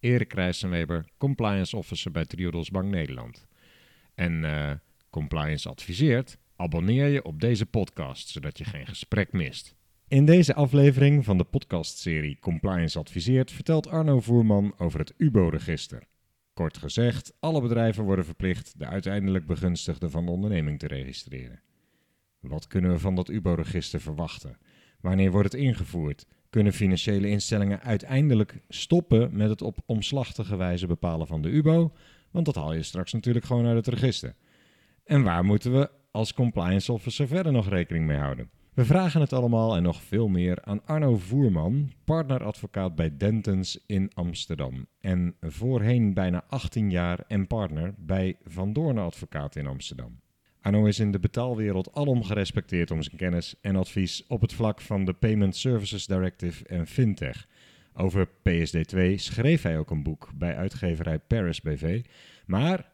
Erik Rijssenweber, compliance officer bij Triodos Bank Nederland. En eh, compliance adviseert, abonneer je op deze podcast, zodat je geen gesprek mist. In deze aflevering van de podcastserie Compliance Adviseert vertelt Arno Voerman over het UBO-register. Kort gezegd, alle bedrijven worden verplicht de uiteindelijk begunstigde van de onderneming te registreren. Wat kunnen we van dat UBO-register verwachten? Wanneer wordt het ingevoerd? Kunnen financiële instellingen uiteindelijk stoppen met het op omslachtige wijze bepalen van de UBO? Want dat haal je straks natuurlijk gewoon uit het register. En waar moeten we als compliance officer verder nog rekening mee houden? We vragen het allemaal en nog veel meer aan Arno Voerman, partneradvocaat bij Dentons in Amsterdam. En voorheen bijna 18 jaar en partner bij Van Doornen Advocaat in Amsterdam. Arno is in de betaalwereld alom gerespecteerd om zijn kennis en advies op het vlak van de Payment Services Directive en FinTech. Over PSD2 schreef hij ook een boek bij uitgeverij Paris BV. Maar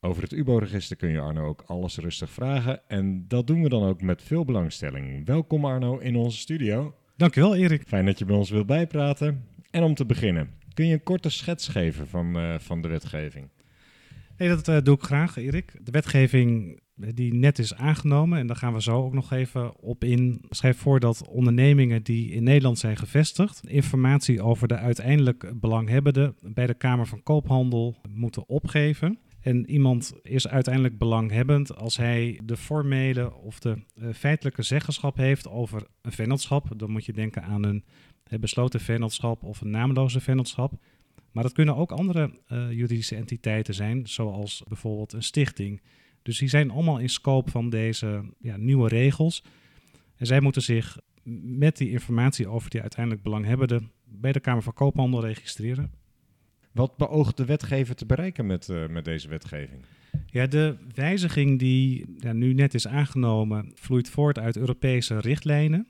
over het UBO-register kun je Arno ook alles rustig vragen. En dat doen we dan ook met veel belangstelling. Welkom Arno in onze studio. Dankjewel Erik. Fijn dat je bij ons wilt bijpraten. En om te beginnen, kun je een korte schets geven van, uh, van de wetgeving? Nee, dat uh, doe ik graag Erik. De wetgeving die net is aangenomen, en daar gaan we zo ook nog even op in, schrijft voor dat ondernemingen die in Nederland zijn gevestigd, informatie over de uiteindelijk belanghebbenden bij de Kamer van Koophandel moeten opgeven. En iemand is uiteindelijk belanghebbend als hij de formele of de uh, feitelijke zeggenschap heeft over een vennootschap. Dan moet je denken aan een uh, besloten vennootschap of een naamloze vennootschap. Maar dat kunnen ook andere uh, juridische entiteiten zijn, zoals bijvoorbeeld een stichting. Dus die zijn allemaal in scope van deze ja, nieuwe regels. En zij moeten zich met die informatie over die uiteindelijk belanghebbenden bij de Kamer van Koophandel registreren. Wat beoogt de wetgever te bereiken met, uh, met deze wetgeving? Ja, de wijziging die ja, nu net is aangenomen vloeit voort uit Europese richtlijnen.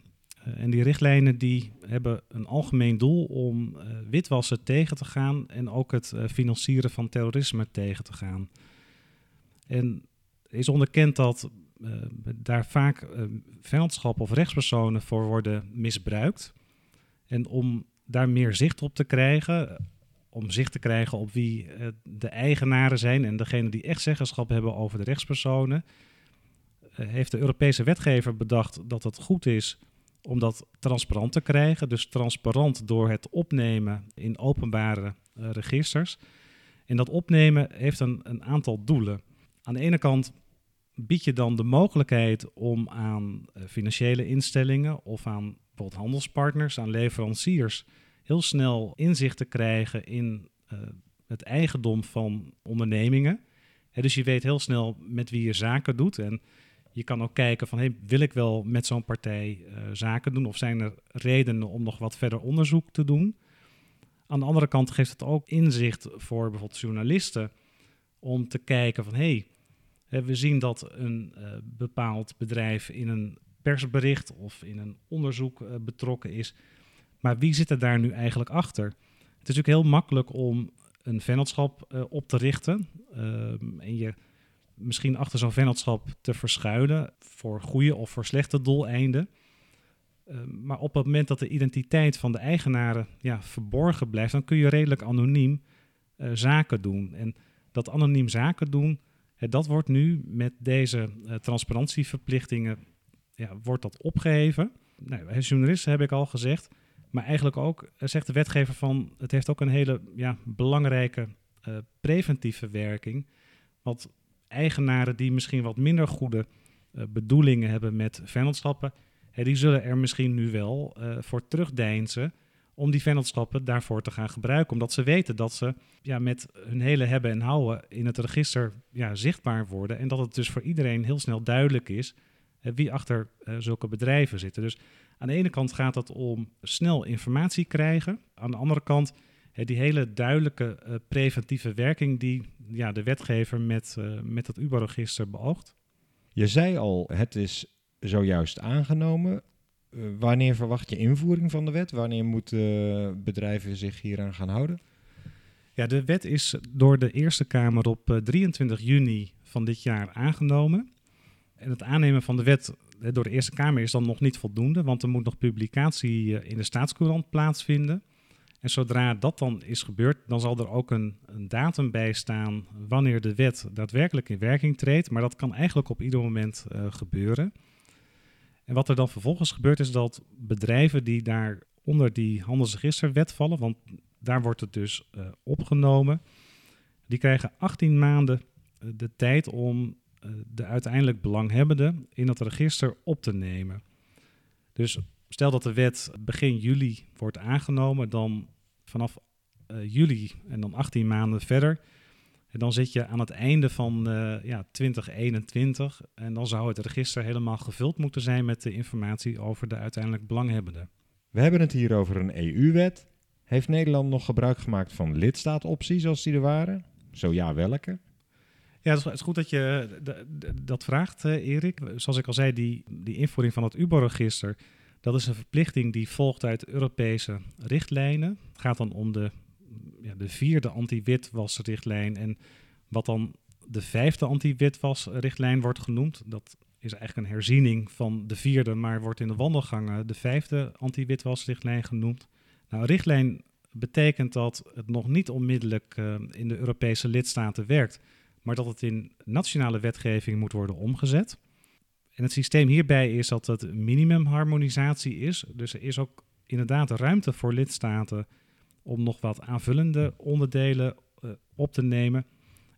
Uh, en die richtlijnen die hebben een algemeen doel om uh, witwassen tegen te gaan en ook het financieren van terrorisme tegen te gaan. En is onderkend dat daar vaak vennootschap of rechtspersonen voor worden misbruikt. En om daar meer zicht op te krijgen, om zicht te krijgen op wie uh, de eigenaren zijn en degene die echt zeggenschap hebben over de rechtspersonen, uh, heeft de Europese wetgever bedacht dat het goed is om dat transparant te krijgen. Dus transparant door het opnemen in openbare uh, registers. En dat opnemen heeft een, een aantal doelen. Aan de ene kant bied je dan de mogelijkheid om aan financiële instellingen of aan bijvoorbeeld handelspartners, aan leveranciers, heel snel inzicht te krijgen in uh, het eigendom van ondernemingen. Dus je weet heel snel met wie je zaken doet. En je kan ook kijken van, hey, wil ik wel met zo'n partij uh, zaken doen? Of zijn er redenen om nog wat verder onderzoek te doen? Aan de andere kant geeft het ook inzicht voor bijvoorbeeld journalisten om te kijken van, hey, we zien dat een uh, bepaald bedrijf in een persbericht of in een onderzoek uh, betrokken is. Maar wie zit er daar nu eigenlijk achter? Het is natuurlijk heel makkelijk om een vennootschap uh, op te richten. Um, en je misschien achter zo'n vennootschap te verschuilen voor goede of voor slechte doeleinden. Um, maar op het moment dat de identiteit van de eigenaren ja, verborgen blijft, dan kun je redelijk anoniem zaken doen. En dat anoniem zaken doen, dat wordt nu met deze uh, transparantieverplichtingen ja, wordt dat opgeheven. Nou, als journalist heb ik al gezegd, maar eigenlijk ook zegt de wetgever van het heeft ook een hele ja, belangrijke preventieve werking. Want eigenaren die misschien wat minder goede bedoelingen hebben met vennootschappen, die zullen er misschien nu wel voor terugdeinzen om die vennootschappen daarvoor te gaan gebruiken. Omdat ze weten dat ze ja, met hun hele hebben en houden in het register ja, zichtbaar worden. En dat het dus voor iedereen heel snel duidelijk is wie achter zulke bedrijven zitten. Dus aan de ene kant gaat het om snel informatie krijgen. Aan de andere kant die hele duidelijke uh, preventieve werking die ja, de wetgever met, uh, met het UBO-register beoogt. Je zei al, het is zojuist aangenomen. Uh, wanneer verwacht je invoering van de wet? Wanneer moeten bedrijven zich hieraan gaan houden? Ja, de wet is door de Eerste Kamer op 23 juni van dit jaar aangenomen. En het aannemen van de wet door de Eerste Kamer is dan nog niet voldoende, want er moet nog publicatie in de staatscourant plaatsvinden. En zodra dat dan is gebeurd, dan zal er ook een, een, datum bij staan wanneer de wet daadwerkelijk in werking treedt. Maar dat kan eigenlijk op ieder moment gebeuren. En wat er dan vervolgens gebeurt, is dat bedrijven die daar onder die handelsregisterwet vallen, want daar wordt het dus uh, opgenomen, die krijgen 18 maanden uh, de tijd om de uiteindelijk belanghebbende in het register op te nemen. Dus stel dat de wet begin juli wordt aangenomen, dan vanaf juli en dan 18 maanden verder. En dan zit je aan het einde van uh, ja, 2021 en dan zou het register helemaal gevuld moeten zijn met de informatie over de uiteindelijk belanghebbenden. We hebben het hier over een EU-wet. Heeft Nederland nog gebruik gemaakt van lidstaatopties als die er waren? Zo ja, welke? Ja, het is goed dat je dat vraagt, uh, Erik. Zoals ik al zei, die, die invoering van het UBO-register dat is een verplichting die volgt uit Europese richtlijnen. Het gaat dan om de, ja, de vierde anti-witwasrichtlijn en wat dan de vijfde anti-witwasrichtlijn wordt genoemd. Dat is eigenlijk een herziening van de vierde, maar wordt in de wandelgangen de vijfde anti-witwasrichtlijn genoemd. Nou, richtlijn betekent dat het nog niet onmiddellijk uh, in de Europese lidstaten werkt, maar dat het in nationale wetgeving moet worden omgezet. En het systeem hierbij is dat het minimumharmonisatie is. Dus er is ook inderdaad ruimte voor lidstaten om nog wat aanvullende onderdelen uh, op te nemen.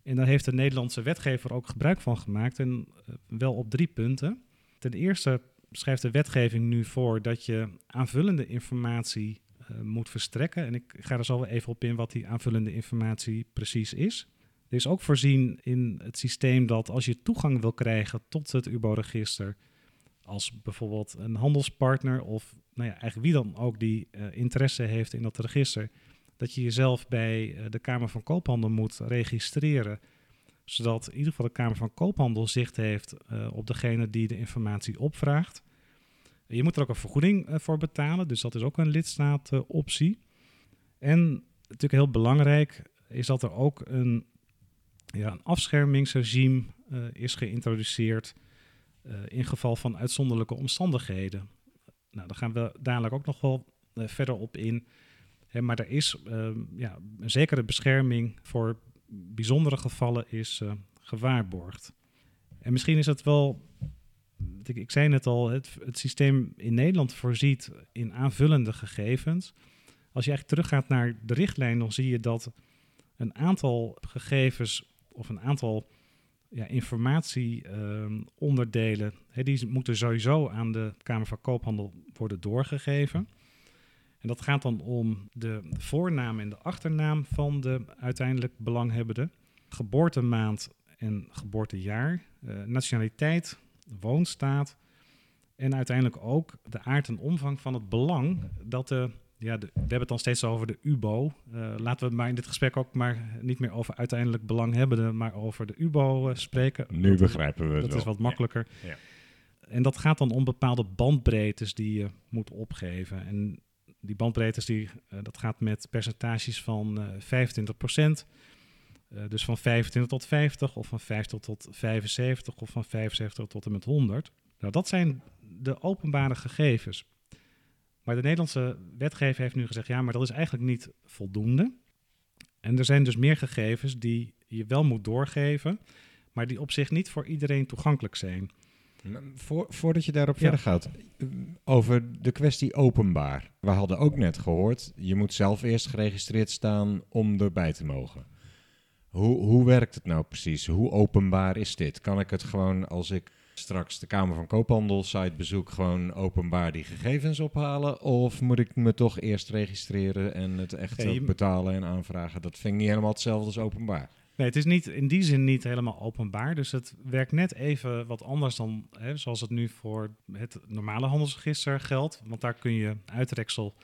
En daar heeft de Nederlandse wetgever ook gebruik van gemaakt. En uh, wel op drie punten. Ten eerste schrijft de wetgeving nu voor dat je aanvullende informatie uh, moet verstrekken. En ik ga er zo even op in wat die aanvullende informatie precies is. Er is ook voorzien in het systeem dat als je toegang wil krijgen tot het UBO-register, als bijvoorbeeld een handelspartner of nou ja, eigenlijk wie dan ook die uh, interesse heeft in dat register, dat je jezelf bij uh, de Kamer van Koophandel moet registreren, zodat in ieder geval de Kamer van Koophandel zicht heeft uh, op degene die de informatie opvraagt. Je moet er ook een vergoeding voor betalen, dus dat is ook een lidstaat-optie. en natuurlijk heel belangrijk is dat er ook een ja, een afschermingsregime is geïntroduceerd in geval van uitzonderlijke omstandigheden. Nou, daar gaan we dadelijk ook nog wel uh, verder op in. Hè, maar er is ehm, ja, een zekere bescherming voor bijzondere gevallen is gewaarborgd. En misschien is het wel, ik, ik zei net al, het, het systeem in Nederland voorziet in aanvullende gegevens. Als je eigenlijk teruggaat naar de richtlijn, dan zie je dat een aantal gegevens of een aantal ja, informatieonderdelen, uh, die moeten sowieso aan de Kamer van Koophandel worden doorgegeven. En dat gaat dan om de voornaam en de achternaam van de uiteindelijk belanghebbende, geboortemaand en geboortejaar, uh, nationaliteit, woonstaat en uiteindelijk ook de aard en omvang van het belang dat de ja, we hebben het dan steeds over de UBO. Uh, laten we maar in dit gesprek ook maar niet meer over uiteindelijk belanghebbenden, maar over de UBO uh, spreken. Nu dat begrijpen we het Dat wel. is wat makkelijker. Ja. Ja. En dat gaat dan om bepaalde bandbreedtes die je moet opgeven. En die bandbreedtes, die, uh, dat gaat met percentages van 25 procent. dus van 25 tot 50, of van 50 tot 75, of van 75 tot en met 100. Nou, dat zijn de openbare gegevens. Maar de Nederlandse wetgever heeft nu gezegd: ja, maar dat is eigenlijk niet voldoende. En er zijn dus meer gegevens die je wel moet doorgeven, maar die op zich niet voor iedereen toegankelijk zijn. Voor, voordat je daarop ja. verder gaat, over de kwestie openbaar. We hadden ook net gehoord, je moet zelf eerst geregistreerd staan om erbij te mogen. Hoe, hoe werkt het nou precies? Hoe openbaar is dit? Kan ik het gewoon als ik straks de Kamer van Koophandel site bezoek gewoon openbaar die gegevens ophalen? Of moet ik me toch eerst registreren en het echt ja, je... betalen en aanvragen? Dat vind ik niet helemaal hetzelfde als openbaar. Nee, het is niet, in die zin niet helemaal openbaar. Dus het werkt net even wat anders dan hè, zoals het nu voor het normale handelsregister geldt. Want daar kun je uitreksel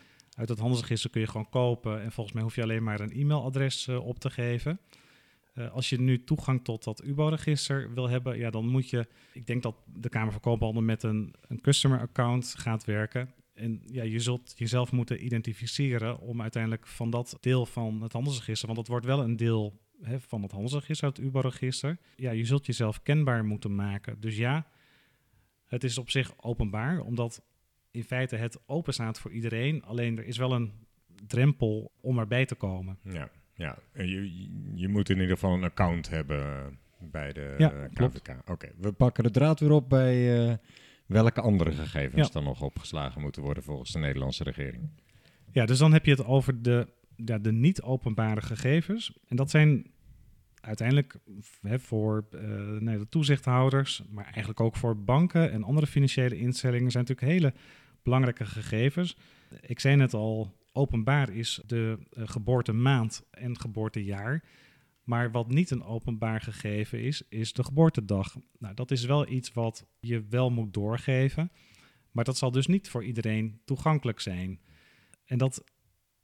Uit het handelsregister kun je gewoon kopen en volgens mij hoef je alleen maar een e-mailadres uh, op te geven. Uh, als je nu toegang tot dat UBO-register wil hebben, ja, dan moet je. Ik denk dat de Kamer van Koophandel met een, een customer account gaat werken. En ja, je zult jezelf moeten identificeren om uiteindelijk van dat deel van het handelsregister, want dat wordt wel een deel hè, van het handelsregister, het UBO-register. Ja, je zult jezelf kenbaar moeten maken. Dus ja, het is op zich openbaar, omdat in feite het open staat voor iedereen. Alleen er is wel een drempel om erbij te komen. Ja, ja. Je, je moet in ieder geval een account hebben bij de ja, KVK. Oké, we pakken de draad weer op bij uh, welke andere gegevens dan nog opgeslagen moeten worden volgens de Nederlandse regering. Ja, dus dan heb je het over de, ja, de niet openbare gegevens. En dat zijn uiteindelijk hè, voor uh, nee, de toezichthouders, maar eigenlijk ook voor banken en andere financiële instellingen, zijn natuurlijk hele belangrijke gegevens. Ik zei net al, openbaar is de uh, geboortemaand en geboortejaar. Maar wat niet een openbaar gegeven is, is de geboortedag. Nou, dat is wel iets wat je wel moet doorgeven. Maar dat zal dus niet voor iedereen toegankelijk zijn. En dat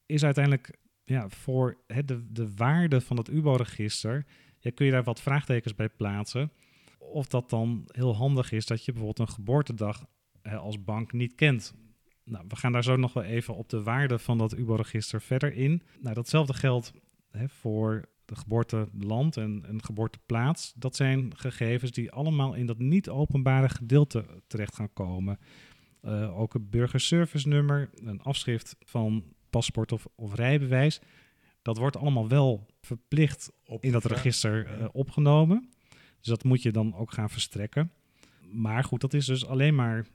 is uiteindelijk ja, voor de, de waarde van het UBO-register. Ja, kun je daar wat vraagtekens bij plaatsen. Of dat dan heel handig is dat je bijvoorbeeld een geboortedag als bank niet kent. Nou, we gaan daar zo nog wel even op de waarde van dat UBO-register verder in. Nou, datzelfde geldt hè, voor de geboorteland en een geboorteplaats. Dat zijn gegevens die allemaal in dat niet openbare gedeelte terecht gaan komen. Uh, ook een burgerservice nummer, een afschrift van paspoort of, of rijbewijs. Dat wordt allemaal wel verplicht in dat register uh, opgenomen. Dus dat moet je dan ook gaan verstrekken. Maar goed, dat is dus alleen maar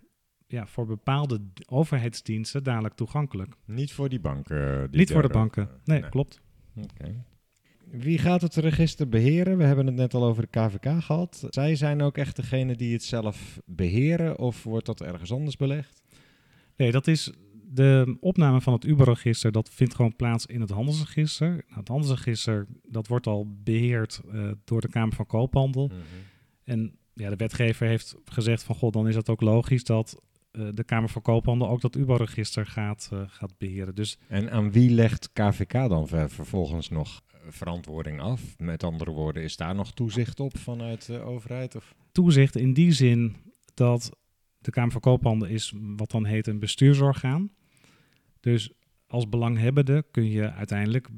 ja, voor bepaalde overheidsdiensten dadelijk toegankelijk. Niet voor die banken? Die Niet voor de banken, nee, nee. klopt. Oké. Wie gaat het register beheren? We hebben het net al over de KVK gehad. Zij zijn ook echt degene die het zelf beheren of wordt dat ergens anders belegd? Nee, dat is de opname van het Uber-register. Dat vindt gewoon plaats in het handelsregister. Nou, het handelsregister dat wordt al beheerd uh, door de Kamer van Koophandel. Mm -hmm. En ja, de wetgever heeft gezegd van god, dan is het ook logisch dat de Kamer van Koophandel ook dat UBO-register gaat, uh, gaat beheren. Dus en aan wie legt KVK dan ver, vervolgens nog verantwoording af? Met andere woorden, is daar nog toezicht op vanuit de overheid? Of? Toezicht in die zin dat de Kamer van Koophandel is wat dan heet een bestuursorgaan. Dus als belanghebbende kun je uiteindelijk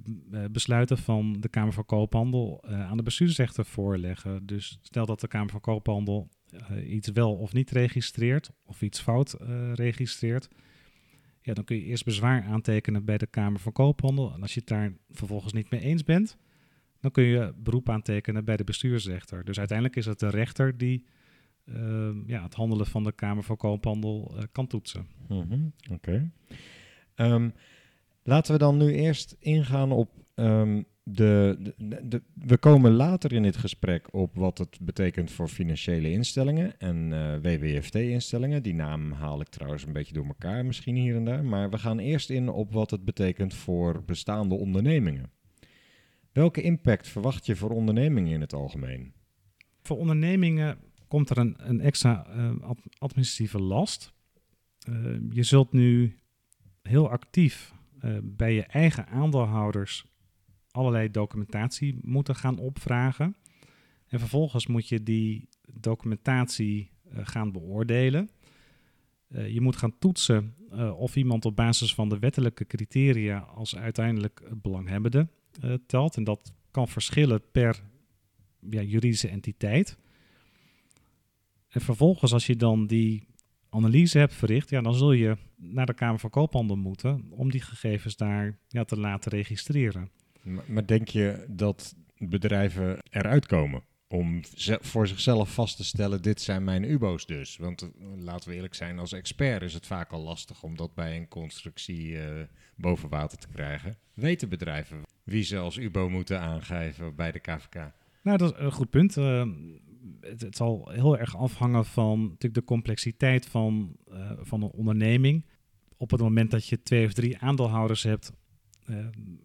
besluiten van de Kamer van Koophandel aan de bestuursrechter voorleggen. Dus stel dat de Kamer van Koophandel iets wel of niet registreert, of iets fout registreert, ja, dan kun je eerst bezwaar aantekenen bij de Kamer van Koophandel. En als je het daar vervolgens niet mee eens bent, dan kun je beroep aantekenen bij de bestuursrechter. Dus uiteindelijk is het de rechter die ja, het handelen van de Kamer van Koophandel kan toetsen. -hmm. Oké. Um, Laten we dan nu eerst ingaan op um, de, We komen later in dit gesprek op wat het betekent voor financiële instellingen en uh, WWFT-instellingen. Die naam haal ik trouwens een beetje door elkaar, misschien hier en daar. Maar we gaan eerst in op wat het betekent voor bestaande ondernemingen. Welke impact verwacht je voor ondernemingen in het algemeen? Voor ondernemingen komt er een, een extra uh, administratieve last. Uh, je zult nu heel actief bij je eigen aandeelhouders allerlei documentatie moeten gaan opvragen. En vervolgens moet je die documentatie uh, gaan beoordelen. Uh, je moet gaan toetsen of iemand op basis van de wettelijke criteria als uiteindelijk belanghebbende telt. En dat kan verschillen per ja, juridische entiteit. En vervolgens, als je dan die analyse hebt verricht, ja, dan zul je naar de Kamer van Koophandel moeten om die gegevens daar ja, te laten registreren. Maar, denk je dat bedrijven eruit komen om voor zichzelf vast te stellen, dit zijn mijn UBO's dus? Want uh, laten we eerlijk zijn, als expert is het vaak al lastig om dat bij een constructie uh, boven water te krijgen. Weten bedrijven wie ze als UBO moeten aangeven bij de KVK? Nou, dat is een goed punt. Uh, het, zal heel erg afhangen van natuurlijk de complexiteit van, van een onderneming. Op het moment dat je twee of drie aandeelhouders hebt,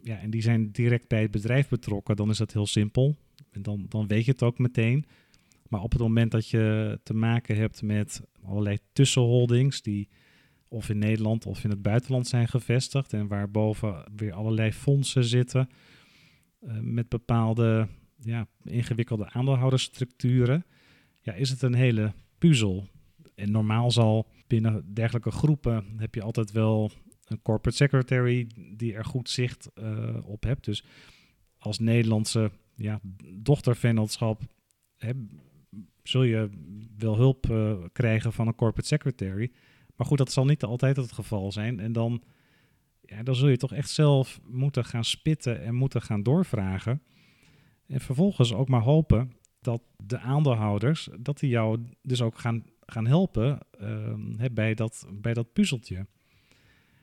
ja, en die zijn direct bij het bedrijf betrokken, dan is dat heel simpel. En dan, dan weet je het ook meteen. Maar op het moment dat je te maken hebt met allerlei tussenholdings die of in Nederland of in het buitenland zijn gevestigd en waarboven weer allerlei fondsen zitten uh, met bepaalde ja, ingewikkelde aandeelhoudersstructuren, ja, is het een hele puzzel. En normaal zal binnen dergelijke groepen heb je altijd wel een corporate secretary die er goed zicht uh, op hebt. Dus als Nederlandse ja, dochtervennootschap zul je wel hulp uh, krijgen van een corporate secretary. Maar goed, dat zal niet altijd het geval zijn. En dan, ja, dan zul je toch echt zelf moeten gaan spitten en moeten gaan doorvragen. En vervolgens ook maar hopen dat de aandeelhouders, dat die jou dus ook gaan, gaan helpen uh, bij, dat, bij dat puzzeltje.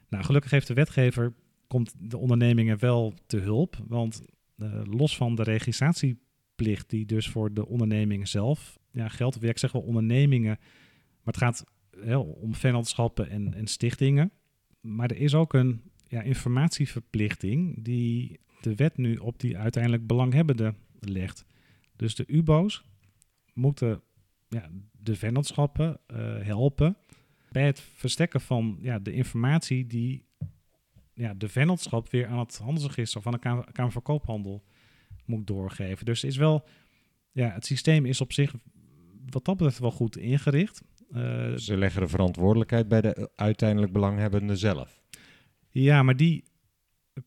Nou, gelukkig heeft de wetgever, komt de ondernemingen wel te hulp. Want uh, los van de registratieplicht die dus voor de ondernemingen zelf ja, geldt. Ik zeg wel ondernemingen, maar het gaat om vennootschappen en, en stichtingen. Maar er is ook een ja, informatieverplichting die de wet nu op die uiteindelijk belanghebbenden legt. Dus de UBO's moeten ja, de vennootschappen uh, helpen bij het verstekken van ja, de informatie die ja, de vennootschap weer aan het handelsregister van de Kamer, Kamer van Koophandel moet doorgeven. Dus is wel, ja, het systeem is op zich wat dat betreft wel goed ingericht. Uh, Ze leggen de verantwoordelijkheid bij de uiteindelijk belanghebbende zelf. Ja, maar die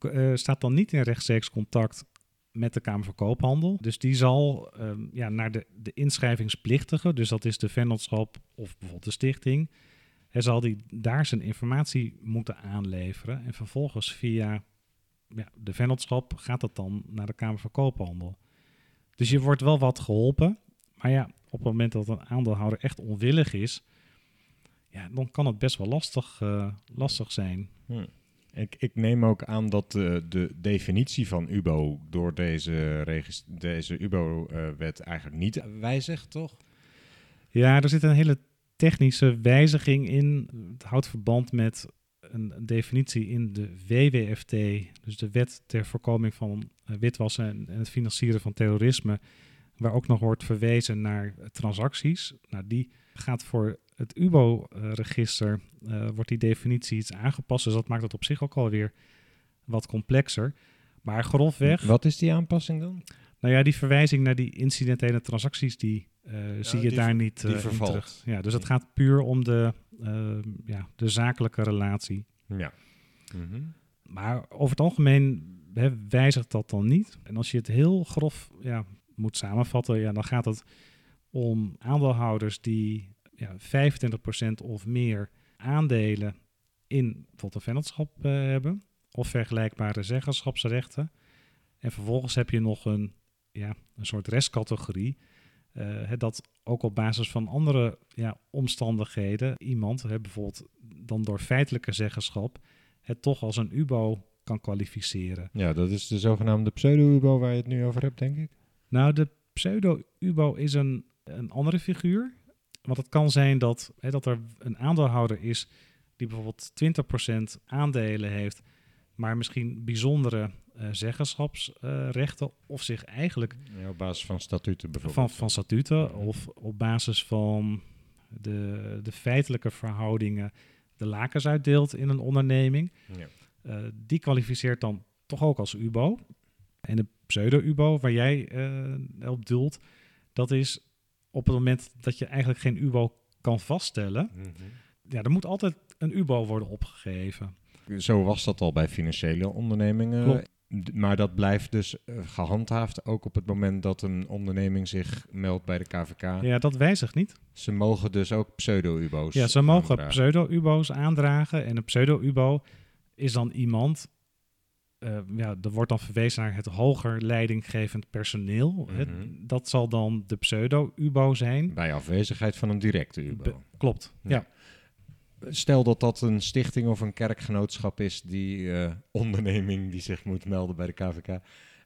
uh, staat dan niet in rechtstreeks contact met de Kamer van Koophandel. Dus die zal um, ja, naar de, de inschrijvingsplictige, dus dat is de vennootschap of bijvoorbeeld de stichting, hij zal die daar zijn informatie moeten aanleveren. En vervolgens via ja, de vennootschap gaat dat dan naar de Kamer van Koophandel. Dus je wordt wel wat geholpen. Maar ja, op het moment dat een aandeelhouder echt onwillig is, ja, dan kan het best wel lastig, uh, lastig zijn. Hm. Ik, ik, neem ook aan dat de, de definitie van UBO door deze, deze UBO-wet uh, eigenlijk niet wijzigt, toch? Ja, er zit een hele technische wijziging in. Het houdt verband met een definitie in de WWFT, dus de Wet ter Voorkoming van eh, Witwassen en het Financieren van Terrorisme, waar ook nog wordt verwezen naar transacties. Nou, die gaat voor het UBO-register, uh, wordt die definitie iets aangepast, dus dat maakt het op zich ook alweer wat complexer. Maar grofweg... Wat is die aanpassing dan? Nou ja, die verwijzing naar die incidentele transacties, die uh, zie je daar niet uh, in terug. Ja, dus het gaat puur om de, uh, ja, de zakelijke relatie. Ja. Mm -hmm. Maar over het algemeen hè, wijzigt dat dan niet. En als je het heel grof ja, moet samenvatten, ja, dan gaat het om aandeelhouders die ja, 25% of meer aandelen in bijvoorbeeld een vennootschap hebben of vergelijkbare zeggenschapsrechten. En vervolgens heb je nog een, ja, een soort restcategorie uh, dat ook op basis van andere ja, omstandigheden iemand, hè, bijvoorbeeld dan door feitelijke zeggenschap, het toch als een UBO kan kwalificeren. Ja, dat is de zogenaamde pseudo-UBO waar je het nu over hebt, denk ik. Nou, de pseudo-UBO is een, een andere figuur. Want het kan zijn dat, hè, dat er een aandeelhouder is die bijvoorbeeld 20% aandelen heeft, maar misschien bijzondere zeggenschapsrechten of zich eigenlijk... Ja, op basis van statuten bijvoorbeeld. Van, van statuten of op basis van de, de feitelijke verhoudingen de lakens uitdeelt in een onderneming. Ja. Uh, die kwalificeert dan toch ook als UBO. En de pseudo-UBO waar jij uh, op doelt, dat is op het moment dat je eigenlijk geen UBO kan vaststellen. Mm -hmm. Ja, er moet altijd een UBO worden opgegeven. Zo was dat al bij financiële ondernemingen. Klopt. Maar dat blijft dus uh, gehandhaafd ook op het moment dat een onderneming zich meldt bij de KVK. Ja, dat wijzigt niet. Ze mogen dus ook pseudo-UBO's Ja, ze mogen pseudo-UBO's aandragen. En een pseudo-UBO is dan iemand... Uh, ja, er wordt dan verwezen naar het hoger leidinggevend personeel. Mm -hmm. het, dat zal dan de pseudo-UBO zijn. Bij afwezigheid van een directe UBO. Be klopt, ja. ja. Stel dat dat een stichting of een kerkgenootschap is, die uh, onderneming die zich moet melden bij de KVK.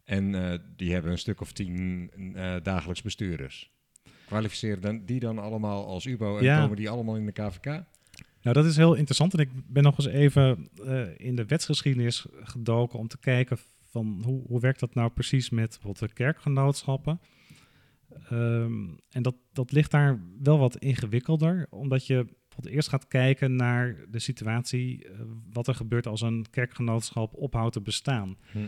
En uh, die hebben een stuk of tien uh, dagelijks bestuurders. Kwalificeren dan, die dan allemaal als UBO en ja. komen die allemaal in de KVK? Nou, dat is heel interessant. En ik ben nog eens even in de wetsgeschiedenis gedoken om te kijken van hoe, hoe werkt dat nou precies met bijvoorbeeld de kerkgenootschappen. Um, en dat, dat ligt daar wel wat ingewikkelder, omdat je bijvoorbeeld eerst gaat kijken naar de situatie, uh, wat er gebeurt als een kerkgenootschap ophoudt te bestaan. Hm.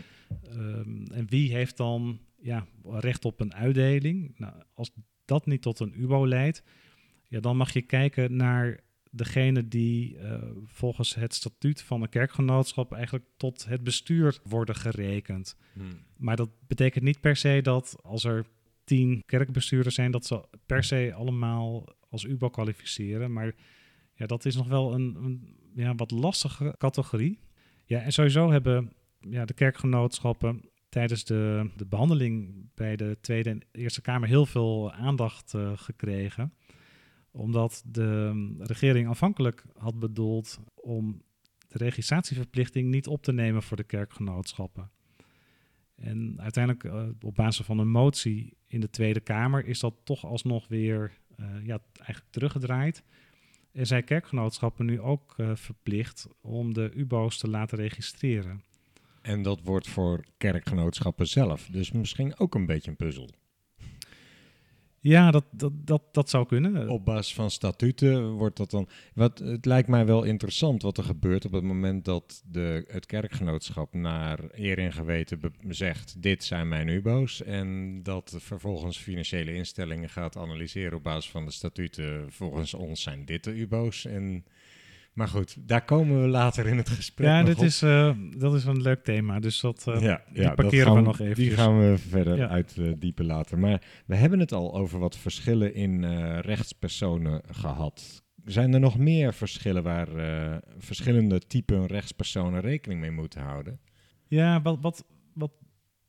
Um, en wie heeft dan ja, recht op een uitdeling? Nou, als dat niet tot een UBO leidt, ja, dan mag je kijken naar degene die uh, volgens het statuut van een kerkgenootschap eigenlijk tot het bestuur worden gerekend. Hmm. Maar dat betekent niet per se dat als er tien kerkbestuurders zijn, dat ze per se allemaal als UBO kwalificeren. Maar ja, dat is nog wel een, een ja, wat lastige categorie. Ja, en sowieso hebben ja, de kerkgenootschappen tijdens de, de behandeling bij de Tweede en Eerste Kamer heel veel aandacht uh, gekregen omdat de regering aanvankelijk had bedoeld om de registratieverplichting niet op te nemen voor de kerkgenootschappen. En uiteindelijk, uh, op basis van een motie in de Tweede Kamer, is dat toch alsnog weer uh, ja, eigenlijk teruggedraaid. En zijn kerkgenootschappen nu ook uh, verplicht om de UBO's te laten registreren. En dat wordt voor kerkgenootschappen zelf dus misschien ook een beetje een puzzel. Ja, dat, dat, dat, dat zou kunnen. Op basis van statuten wordt dat dan. Wat, het lijkt mij wel interessant wat er gebeurt op het moment dat de, het kerkgenootschap naar eer en geweten zegt: Dit zijn mijn UBO's. En dat vervolgens financiële instellingen gaat analyseren op basis van de statuten. Volgens ons zijn dit de UBO's. En maar goed, daar komen we later in het gesprek. Ja, dit Is, uh, dat is een leuk thema. Dus dat uh, ja, ja, parkeren we nog even. Die gaan we verder ja. uitdiepen later. Maar we hebben het al over wat verschillen in uh, rechtspersonen gehad. Zijn er nog meer verschillen waar verschillende typen rechtspersonen rekening mee moeten houden? Ja, wat, wat, wat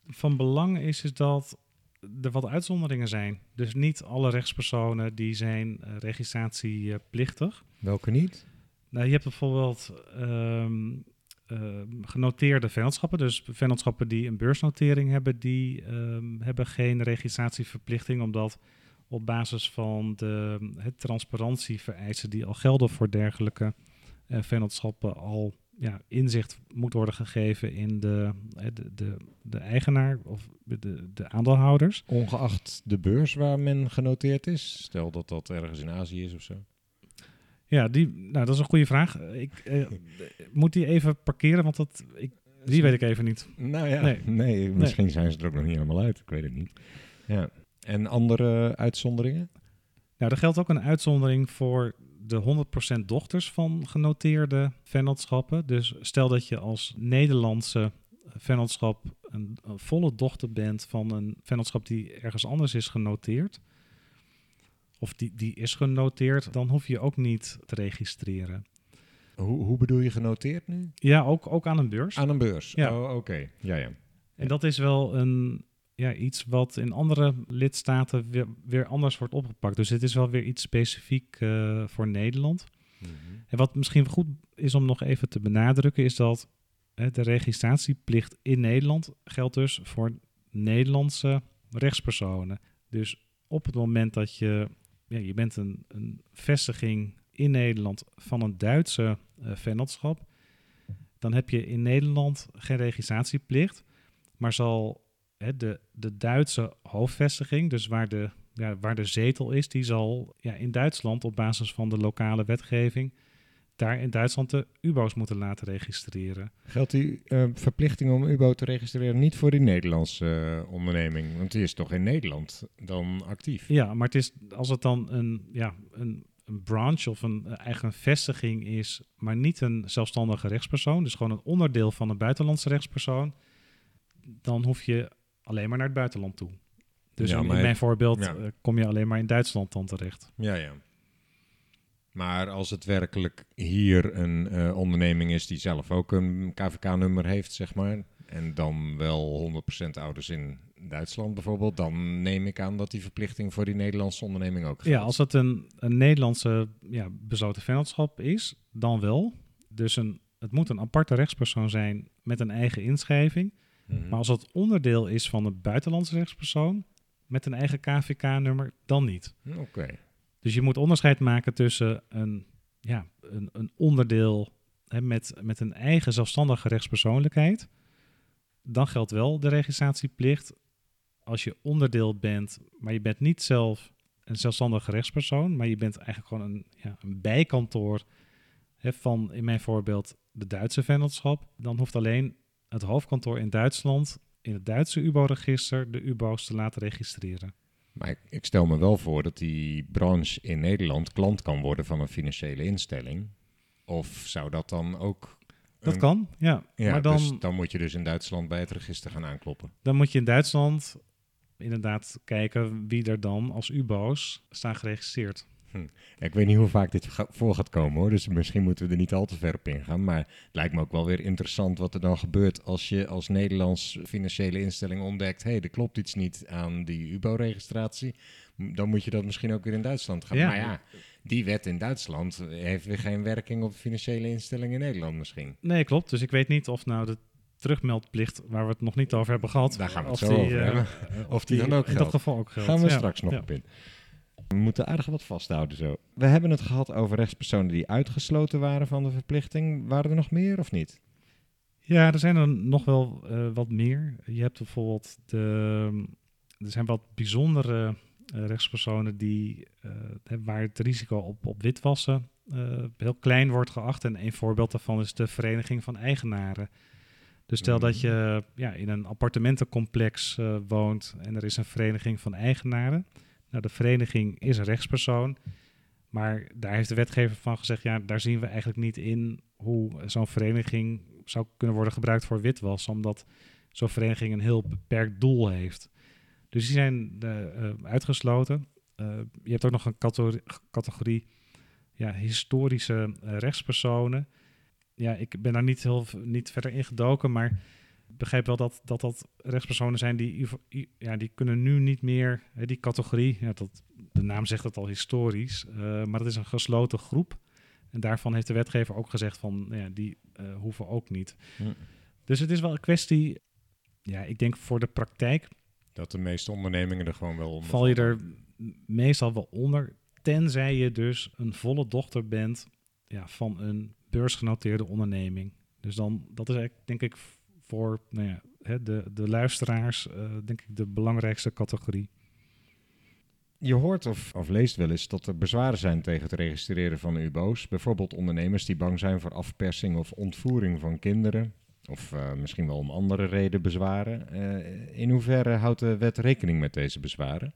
van belang is, is dat er wat uitzonderingen zijn. Dus niet alle rechtspersonen die zijn registratieplichtig. Welke niet? Nou, je hebt bijvoorbeeld ehm, ehm, genoteerde vennootschappen. Dus vennootschappen die een beursnotering hebben, die um, hebben geen registratieverplichting, omdat op basis van de het transparantievereisen die al gelden voor dergelijke uh, vennootschappen al ja, inzicht moet worden gegeven in de, de, de, de eigenaar of de, de aandeelhouders. Ongeacht de beurs waar men genoteerd is? Stel dat dat ergens in Azië is of zo. Ja, die, nou, dat is een goede vraag. Ik eh, moet die even parkeren, want dat, ik, die weet ik even niet. Nou ja, nee, nee misschien zijn ze er ook nog niet helemaal uit. Ik weet het niet. Ja. En andere uitzonderingen? Nou, er geldt ook een uitzondering voor de 100% dochters van genoteerde vennootschappen. Dus stel dat je als Nederlandse vennootschap een, een volle dochter bent van een vennootschap die ergens anders is genoteerd of die, die is genoteerd, dan hoef je ook niet te registreren. Hoe, hoe bedoel je genoteerd nu? Ja, ook, ook aan een beurs. Aan een beurs, ja. Oh, oké. Ja, ja. En dat is wel een, ja, iets wat in andere lidstaten weer, weer anders wordt opgepakt. Dus het is wel weer iets specifiek uh, voor Nederland. Mm -hmm. En wat misschien goed is om nog even te benadrukken, is dat hè, de registratieplicht in Nederland geldt dus voor Nederlandse rechtspersonen. Dus op het moment dat je ja, je bent een, vestiging in Nederland van een Duitse uh, vennootschap, dan heb je in Nederland geen registratieplicht, maar zal hè, de, de Duitse hoofdvestiging, dus waar de, ja, waar de zetel is, die zal ja, in Duitsland op basis van de lokale wetgeving daar in Duitsland de UBO's moeten laten registreren. Geldt die uh, verplichting om UBO te registreren niet voor die Nederlandse uh, onderneming? Want die is toch in Nederland dan actief? Ja, maar het is, als het dan een, ja, een, een branch of een eigen vestiging is, maar niet een zelfstandige rechtspersoon, dus gewoon een onderdeel van een buitenlandse rechtspersoon, dan hoef je alleen maar naar het buitenland toe. Dus ja, in, in, mijn voorbeeld ja. kom je alleen maar in Duitsland dan terecht. Ja, ja. Maar als het werkelijk hier een uh, onderneming is die zelf ook een KVK-nummer heeft, zeg maar, en dan wel 100% ouders in Duitsland bijvoorbeeld, dan neem ik aan dat die verplichting voor die Nederlandse onderneming ook geldt. Ja, als het een, een Nederlandse ja, besloten vennootschap is, dan wel. Dus een, het moet een aparte rechtspersoon zijn met een eigen inschrijving. Mm Maar als het onderdeel is van een buitenlandse rechtspersoon met een eigen KVK-nummer, dan niet. Oké. Dus je moet onderscheid maken tussen een, ja, een, een onderdeel hè, met, met een eigen zelfstandige rechtspersoonlijkheid. Dan geldt wel de registratieplicht. Als je onderdeel bent, maar je bent niet zelf een zelfstandige rechtspersoon, maar je bent eigenlijk gewoon een, ja, een bijkantoor hè, van, in mijn voorbeeld, de Duitse vennootschap. Dan hoeft alleen het hoofdkantoor in Duitsland in het Duitse UBO-register de UBO's te laten registreren. Maar ik, ik, stel me wel voor dat die branche in Nederland klant kan worden van een financiële instelling. Of zou dat dan ook. Dat kan, ja. ja maar dan, dus dan moet je dus in Duitsland bij het register gaan aankloppen. Dan moet je in Duitsland inderdaad kijken wie er dan als UBO's staan geregistreerd. Hm. Ik weet niet hoe vaak dit voor gaat komen hoor, dus misschien moeten we er niet al te ver op ingaan. Maar het lijkt me ook wel weer interessant wat er dan gebeurt als je als Nederlands financiële instelling ontdekt: hé, hey, er klopt iets niet aan die UBO-registratie. Dan moet je dat misschien ook weer in Duitsland gaan. Ja. Maar ja, die wet in Duitsland heeft weer geen werking op financiële instellingen in Nederland misschien. Nee, klopt. Dus ik weet niet of nou de terugmeldplicht, waar we het nog niet over hebben gehad. Daar gaan we het zo die, over uh, hebben. Of die, die, dan ook geldt. In dat geval ook geldt. Gaan we straks nog op in. We moeten aardig wat vasthouden zo. We hebben het gehad over rechtspersonen die uitgesloten waren van de verplichting. Waren er nog meer of niet? Ja, er zijn er nog wel uh, wat meer. Je hebt bijvoorbeeld de, er zijn wat bijzondere uh, rechtspersonen die, uh, waar het risico op, op witwassen heel klein wordt geacht. En een voorbeeld daarvan is de Vereniging van Eigenaren. Dus stel dat je ja, in een appartementencomplex woont en er is een vereniging van eigenaren. Nou, de vereniging is een rechtspersoon. Maar daar heeft de wetgever van gezegd, ja, daar zien we eigenlijk niet in hoe zo'n vereniging zou kunnen worden gebruikt voor witwas, omdat zo'n vereniging een heel beperkt doel heeft. Dus die zijn uh, uitgesloten. Uh, je hebt ook nog een categorie, categorie ja, historische rechtspersonen. Ja, ik ben daar niet, heel, niet verder in gedoken, maar begrijp wel dat, dat dat rechtspersonen zijn die, ja, die kunnen nu niet meer, hè, die categorie, ja, dat, de naam zegt het al historisch, uh, maar het is een gesloten groep. En daarvan heeft de wetgever ook gezegd van, ja, die uh, hoeven ook niet. Hm. Dus het is wel een kwestie, ja, ik denk voor de praktijk. Dat de meeste ondernemingen er gewoon wel onder Val je er meestal wel onder, tenzij je dus een volle dochter bent ja, van een beursgenoteerde onderneming. Dus dan, dat is eigenlijk, denk ik, voor nou ja, hè, de, de luisteraars, uh, denk ik, de belangrijkste categorie. Je hoort of, of leest wel eens dat er bezwaren zijn tegen het registreren van UBO's. Bijvoorbeeld ondernemers die bang zijn voor afpersing of ontvoering van kinderen. Of uh, misschien wel om andere reden bezwaren. Uh, in hoeverre houdt de wet rekening met deze bezwaren?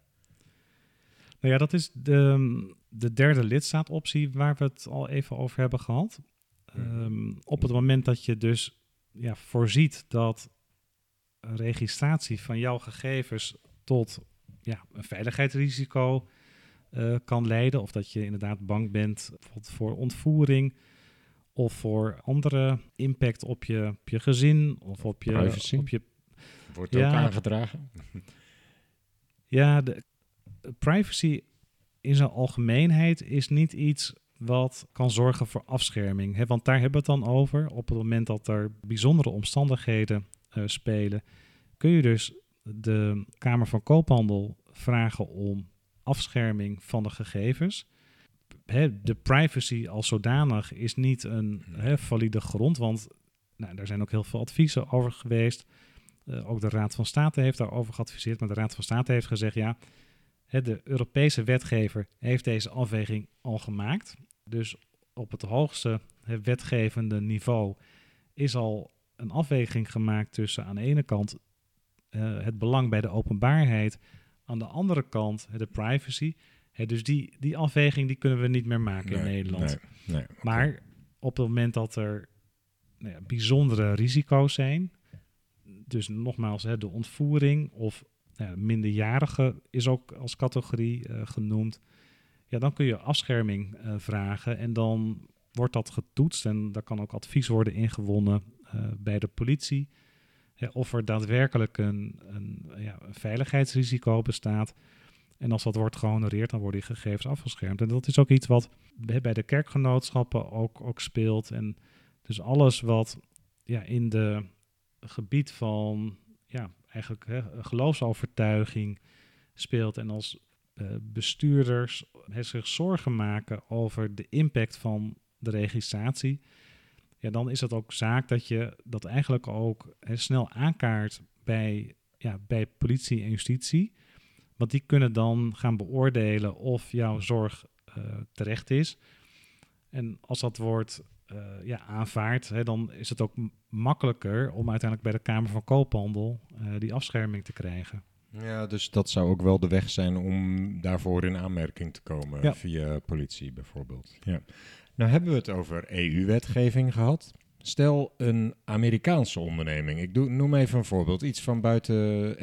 Nou ja, dat is de, de derde lidstaatoptie waar we het al even over hebben gehad. Um, op het moment dat je dus ja, voorziet dat registratie van jouw gegevens tot ja, een veiligheidsrisico uh, kan leiden. Of dat je inderdaad bang bent bijvoorbeeld voor ontvoering of voor andere impact op je, op je gezin of op je... Privacy. Op je Wordt ook aangedragen. Ja, de privacy in zijn algemeenheid is niet iets wat kan zorgen voor afscherming. Want daar hebben we het dan over. Op het moment dat er bijzondere omstandigheden uh, spelen, kun je dus de Kamer van Koophandel vragen om afscherming van de gegevens. De privacy als zodanig is niet een valide grond, want nou, daar zijn ook heel veel adviezen over geweest. Uh, ook de Raad van State heeft daarover geadviseerd, maar de Raad van State heeft gezegd: ja, de Europese wetgever heeft deze afweging al gemaakt. Dus op het hoogste wetgevende niveau is al een afweging gemaakt tussen aan de ene kant uh, het belang bij de openbaarheid, aan de andere kant de privacy. dus die, die afweging die kunnen we niet meer maken in Nederland. Nee, nee, Maar op het moment dat er nou ja, bijzondere risico's zijn, dus nogmaals de ontvoering of nou, minderjarige is ook als categorie uh, genoemd ja, dan kun je afscherming uh, vragen en dan wordt dat getoetst en daar kan ook advies worden ingewonnen uh, bij de politie. of er daadwerkelijk een, een, ja, veiligheidsrisico bestaat. En als dat wordt gehonoreerd, dan worden die gegevens afgeschermd. En dat is ook iets wat bij de kerkgenootschappen ook, ook speelt. En dus alles wat ja, in de gebied van ja, eigenlijk hè, geloofsovertuiging speelt. En als bestuurders zich zorgen maken over de impact van de registratie, ja, dan is het ook zaak dat je dat eigenlijk ook snel aankaart bij, ja, bij politie en justitie. Want die kunnen dan gaan beoordelen of jouw zorg uh, terecht is. En als dat wordt uh, ja, aanvaard, dan is het ook makkelijker om uiteindelijk bij de Kamer van Koophandel die afscherming te krijgen. Ja, dus dat zou ook wel de weg zijn om daarvoor in aanmerking te komen ja. via politie bijvoorbeeld. Ja. Nou hebben we het over EU-wetgeving gehad. Stel een Amerikaanse onderneming. Ik doe, noem even een voorbeeld, iets van buiten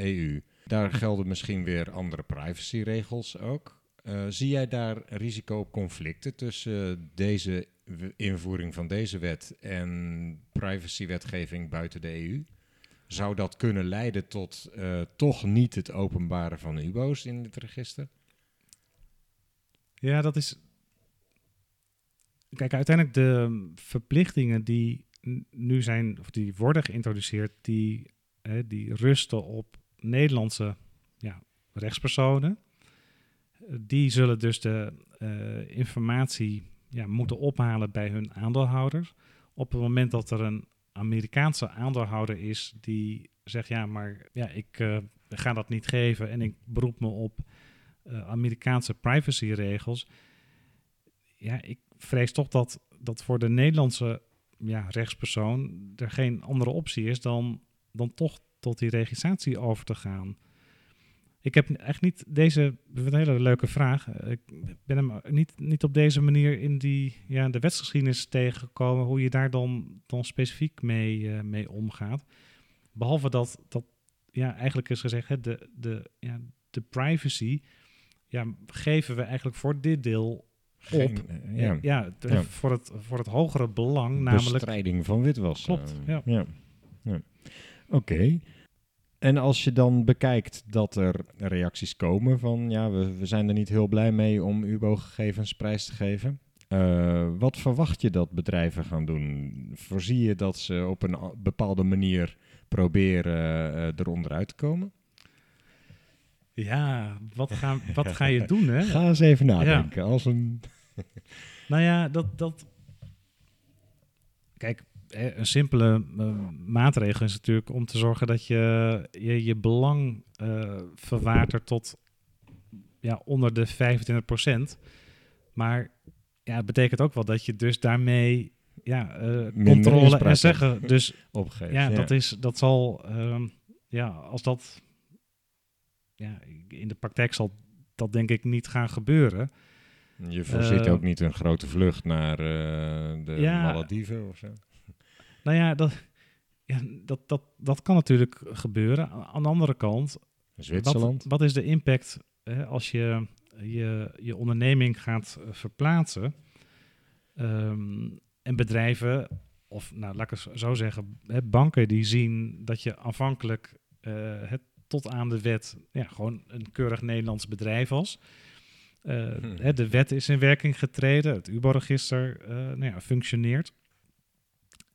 EU. Daar gelden misschien weer andere privacyregels ook. Uh, zie jij daar risico op conflicten tussen deze invoering van deze wet en privacywetgeving buiten de EU? Zou dat kunnen leiden tot uh, toch niet het openbaren van UBO's in het register? Ja, dat is. Kijk, uiteindelijk de verplichtingen die nu zijn, of die worden geïntroduceerd, die, hè, die rusten op Nederlandse ja, rechtspersonen. Die zullen dus de uh, informatie ja, moeten ophalen bij hun aandeelhouders. Op het moment dat er een Amerikaanse aandeelhouder is die zegt: Ja, maar ja, ik uh, ga dat niet geven en ik beroep me op uh, Amerikaanse privacyregels. Ja, ik vrees toch dat, dat voor de Nederlandse ja, rechtspersoon er geen andere optie is dan, dan toch tot die registratie over te gaan. Ik heb echt niet deze, een hele leuke vraag. Ik ben hem niet, niet op deze manier in die, ja, de wetsgeschiedenis tegengekomen, hoe je daar dan, dan specifiek mee, uh, mee omgaat. Behalve dat, dat ja, eigenlijk is gezegd, hè, de, de, ja, de privacy ja, geven we eigenlijk voor dit deel op. Eh, ja, ja, ja, Voor, het, voor het hogere belang, namelijk... Bestrijding van witwassen. Klopt, ja. ja. Oké. Okay. En als je dan bekijkt dat er reacties komen van ja, we, we zijn er niet heel blij mee om UBO-gegevens prijs te geven. Uh, wat verwacht je dat bedrijven gaan doen? Voorzie je dat ze op een bepaalde manier proberen uh, eronder uit te komen? Ja, wat ga, wat ga je doen? Hè? Ga eens even nadenken. Ja. Als een... nou ja, dat, dat. Kijk, een simpele uh, maatregel is natuurlijk om te zorgen dat je je, je belang uh, verwatert tot ja, onder de 25%. Maar ja, het betekent ook wel dat je dus daarmee ja, uh, controle en zeggen. Dus opgeeft. Ja, Dat, is, dat zal, ehm, ja, als dat ja, in de praktijk zal dat denk ik niet gaan gebeuren. Je voorziet ook niet een grote vlucht naar de ja, Malediven of zo? Nou ja, dat, ja, dat, dat, dat kan natuurlijk gebeuren. Aan de andere kant, Zwitserland. Wat, wat is de impact hè, als je, je je onderneming gaat uh, verplaatsen um, en bedrijven, of nou laat ik het zo zeggen, hè, banken die zien dat je aanvankelijk uh, het tot aan de wet ja, gewoon een keurig Nederlands bedrijf was. Uh, hmm. de wet is in werking getreden, het UBO-register nou ja, functioneert.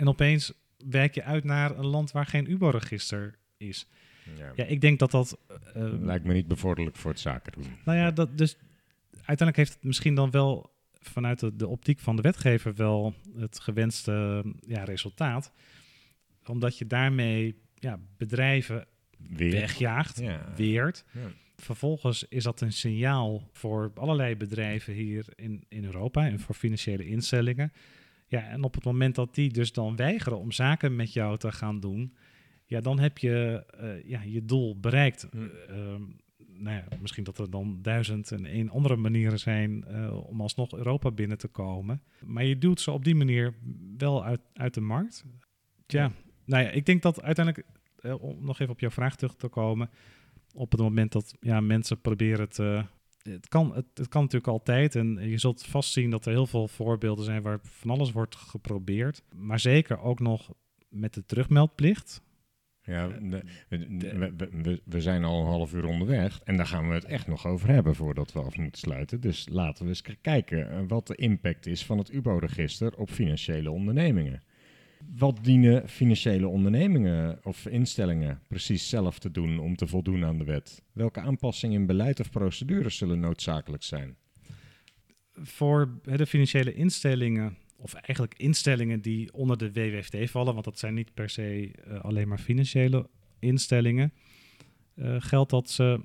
En opeens wijk je uit naar een land waar geen UBO-register is. Ja. ja. ik denk dat dat... Uh, Lijkt me niet bevorderlijk voor het zaken doen. Nou ja, dat, dus uiteindelijk heeft het misschien dan wel vanuit de, de optiek van de wetgever wel het gewenste ja, resultaat. Omdat je daarmee ja, bedrijven wegjaagt, ja. weert. Ja. Vervolgens is dat een signaal voor allerlei bedrijven hier in, in Europa en voor financiële instellingen ja, en op het moment dat die dus dan weigeren om zaken met jou te gaan doen, ja, dan heb je uh, ja, je doel bereikt. Uh, nou ja, misschien dat er dan duizend en één andere manieren zijn uh, om alsnog Europa binnen te komen. Maar je duwt ze op die manier wel uit, uit de markt. Tja, ja. nou ja, ik denk dat uiteindelijk, om nog even op jouw vraag terug te komen, op het moment dat ja, mensen proberen te het kan, het, het, kan natuurlijk altijd. En je zult vast zien dat er heel veel voorbeelden zijn waar van alles wordt geprobeerd. Maar zeker ook nog met de terugmeldplicht. Ja, we, we, we, zijn al een half uur onderweg en daar gaan we het echt nog over hebben voordat we af moeten sluiten. Dus laten we eens kijken eh, wat de impact is van het UBO-register op financiële ondernemingen. Wat dienen financiële ondernemingen of instellingen precies zelf te doen om te voldoen aan de wet? Welke aanpassingen in beleid of procedures zullen noodzakelijk zijn? Voor de financiële instellingen, of eigenlijk instellingen die onder de WWFT vallen, want dat zijn niet per se uh, alleen maar financiële instellingen, uh, geldt dat ze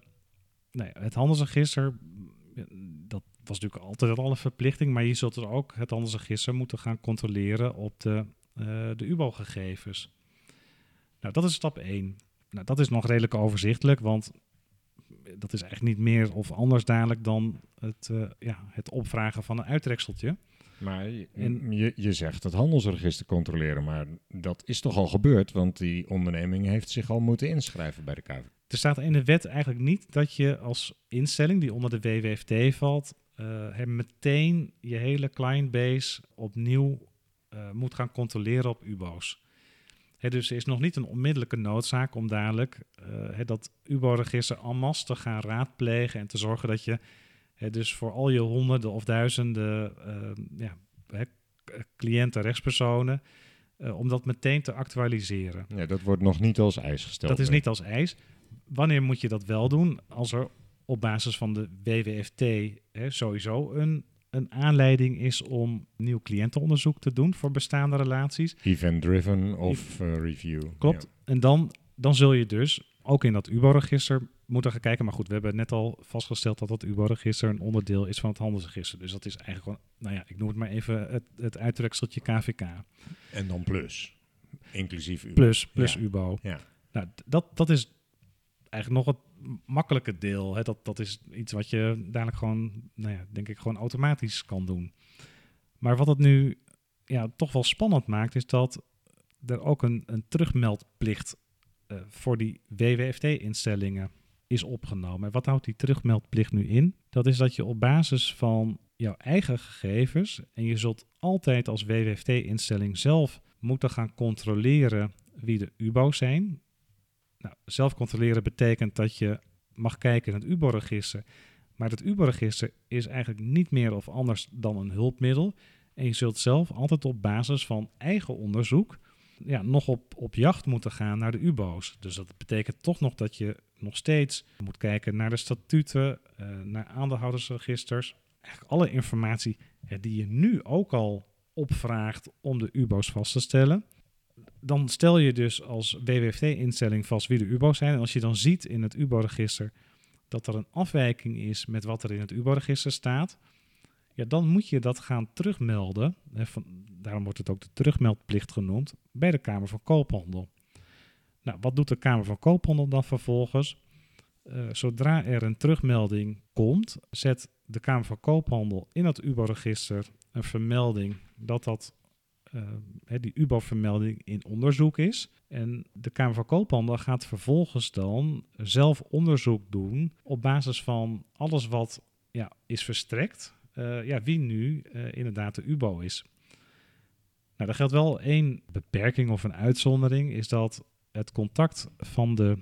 nee, het handelsregister, dat was natuurlijk altijd al een verplichting, maar je zult er ook het handelsregister moeten gaan controleren op de, de UBO-gegevens. Nou, dat is stap 1. Nou, dat is nog redelijk overzichtelijk, want dat is eigenlijk niet meer of anders dadelijk dan het, uh, ja, het opvragen van een uittrekseltje. Maar je, je zegt het handelsregister controleren, maar dat is toch al gebeurd, want die onderneming heeft zich al moeten inschrijven bij de KVK. Er staat in de wet eigenlijk niet dat je als instelling die onder de WWFT valt, uh, meteen je hele clientbase opnieuw uh, moet gaan controleren op UBO's. He, dus er is nog niet een onmiddellijke noodzaak om dadelijk uh, dat UBO-register en masse te gaan raadplegen en te zorgen dat je dus voor al je honderden of duizenden ja, cliënten, rechtspersonen, om dat meteen te actualiseren. Ja, dat wordt nog niet als eis gesteld. Dat is niet als eis. Wanneer moet je dat wel doen? Als er op basis van de WWFT sowieso een, een aanleiding is om nieuw cliëntenonderzoek te doen voor bestaande relaties. Event-driven of uh, review. Klopt. En dan, dan zul je dus ook in dat UBO-register moeten gaan kijken. Maar goed, we hebben net al vastgesteld dat dat UBO-register een onderdeel is van het handelsregister. Dus dat is eigenlijk gewoon, nou ja, ik noem het maar even het, het uittrekseltje KVK. En dan plus, inclusief UBO. Plus, plus ja. UBO. Ja. Nou, dat, dat is eigenlijk nog het makkelijke deel. Hè, dat, dat is iets wat je dadelijk gewoon, nou ja, denk ik, gewoon automatisch kan doen. Maar wat het nu ja, toch wel spannend maakt, is dat er ook een, een terugmeldplicht uh, voor die WWFT-instellingen is opgenomen. En wat houdt die terugmeldplicht nu in? Dat is dat je op basis van jouw eigen gegevens, en je zult altijd als WWFT-instelling zelf moeten gaan controleren wie de UBO's zijn. Nou, zelf controleren betekent dat je mag kijken in het UBO-register. Maar het UBO-register is eigenlijk niet meer of anders dan een hulpmiddel. En je zult zelf altijd op basis van eigen onderzoek ja, nog op, op jacht moeten gaan naar de UBO's. Dus dat betekent toch nog dat je nog steeds moet kijken naar de statuten, uh, naar aandeelhoudersregisters. Eigenlijk alle informatie die je nu ook al opvraagt om de UBO's vast te stellen dan stel je dus als WWFT-instelling vast wie de UBO's zijn. En als je dan ziet in het UBO-register dat er een afwijking is met wat er in het UBO-register staat, ja, dan moet je dat gaan terugmelden. Daarom wordt het ook de terugmeldplicht genoemd bij de Kamer van Koophandel. Nou, wat doet de Kamer van Koophandel dan vervolgens? Uh, zodra er een terugmelding komt, zet de Kamer van Koophandel in het UBO-register een vermelding dat dat die UBO-vermelding in onderzoek is. En de Kamer van Koophandel gaat vervolgens dan zelf onderzoek doen op basis van alles wat ja, is verstrekt. Uh, ja, wie nu uh, inderdaad de UBO is. Nou, er geldt wel één beperking of een uitzondering, is dat het contact van de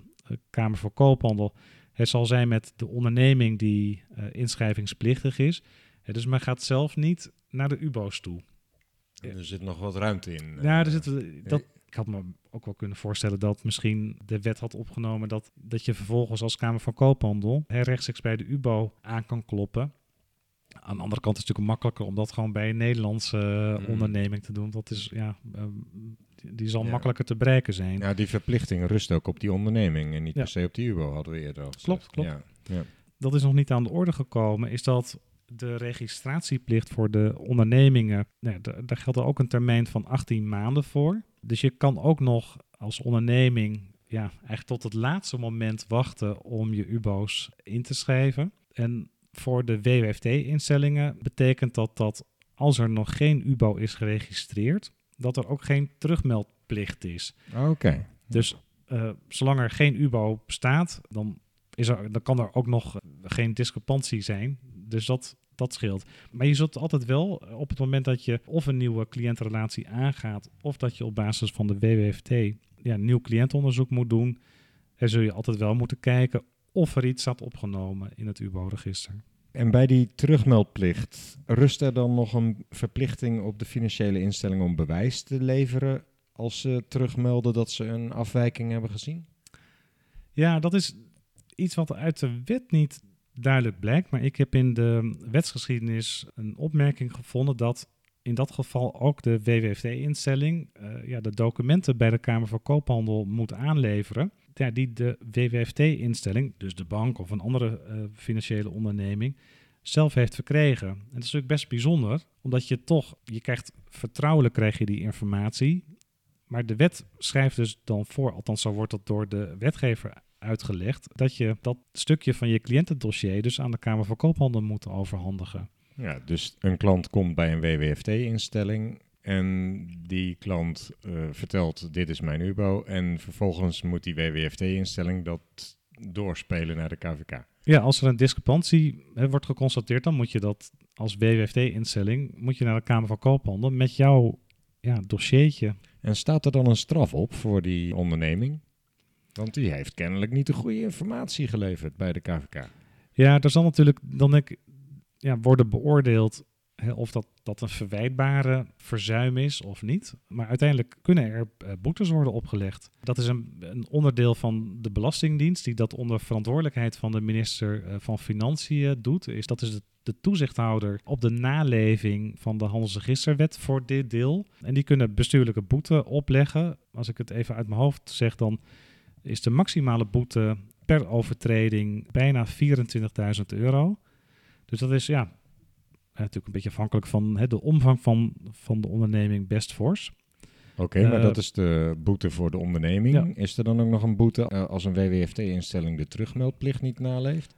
Kamer van Koophandel het zal zijn met de onderneming die inschrijvingsplichtig is. dus men gaat zelf niet naar de UBO's toe. Er zit nog wat ruimte in. Ja, er zit, dat, ik had me ook wel kunnen voorstellen dat misschien de wet had opgenomen dat, dat je vervolgens als Kamer van Koophandel rechtstreeks bij de UBO aan kan kloppen. Aan de andere kant is het natuurlijk makkelijker om dat gewoon bij een Nederlandse mm. onderneming te doen. Dat is, ja, die zal makkelijker te bereiken zijn. Ja, die verplichting rust ook op die onderneming en niet per se op die UBO, hadden we eerder al gezegd. Klopt, klopt. Ja. Dat is nog niet aan de orde gekomen. Is dat de registratieplicht voor de ondernemingen, nou, daar geldt ook een termijn van 18 maanden voor. Dus je kan ook nog als onderneming ja, eigenlijk tot het laatste moment wachten om je UBO's in te schrijven. En voor de WWFT-instellingen betekent dat dat als er nog geen UBO is geregistreerd, dat er ook geen terugmeldplicht is. Oké. Dus uh, zolang er geen UBO bestaat, dan, is er, dan kan er ook nog geen discrepantie zijn dus dat, dat scheelt. Maar je zult altijd wel eh, op het moment dat je of een nieuwe cliëntenrelatie aangaat, of dat je op basis van de WWFT ja, nieuw cliëntonderzoek moet doen, dan zul je altijd wel moeten kijken of er iets staat opgenomen in het UBO-register. En bij die terugmeldplicht, rust er dan nog een verplichting op de financiële instelling om bewijs te leveren als ze terugmelden dat ze een afwijking hebben gezien? Ja, dat is iets wat uit de wet niet duidelijk blijkt. Maar ik heb in de wetsgeschiedenis een opmerking gevonden dat in dat geval ook de WWFT-instelling uh, ja, de documenten bij de Kamer van Koophandel moet aanleveren. die de WWFT-instelling, dus de bank of een andere uh, financiële onderneming, zelf heeft verkregen. En dat is natuurlijk best bijzonder, omdat je toch, je krijgt vertrouwelijk krijg je die informatie, maar de wet schrijft dus dan voor, althans zo wordt dat door de wetgever uitgelegd, dat je dat stukje van je cliëntendossier dus aan de Kamer van Koophandel moet overhandigen. Ja, dus een klant komt bij een WWFT-instelling en die klant uh, vertelt dit is mijn UBO en vervolgens moet die WWFT-instelling dat doorspelen naar de KVK. Ja, als er een discrepantie hè, wordt geconstateerd, dan moet je dat als WWFT-instelling moet je naar de Kamer van Koophandel met jouw ja, dossiertje. En staat er dan een straf op voor die onderneming? Want die heeft kennelijk niet de goede informatie geleverd bij de KVK. Ja, er zal natuurlijk dan ik, ja, worden beoordeeld of dat, dat een verwijtbare verzuim is of niet. Maar uiteindelijk kunnen er uh, boetes worden opgelegd. Dat is een, een, onderdeel van de Belastingdienst, die dat onder verantwoordelijkheid van de minister uh, van Financiën doet. Is, dat is de, de toezichthouder op de naleving van de handelsregisterwet voor dit deel. En die kunnen bestuurlijke boete opleggen. Als ik het even uit mijn hoofd zeg, dan is de maximale boete per overtreding bijna 24.000 euro. Dus dat is ja, natuurlijk een beetje afhankelijk van hè, de omvang van, van de onderneming best force. Oké, maar dat eh, is de boete voor de onderneming. Is er dan ook nog een boete uh, als een WWFT-instelling de terugmeldplicht niet naleeft?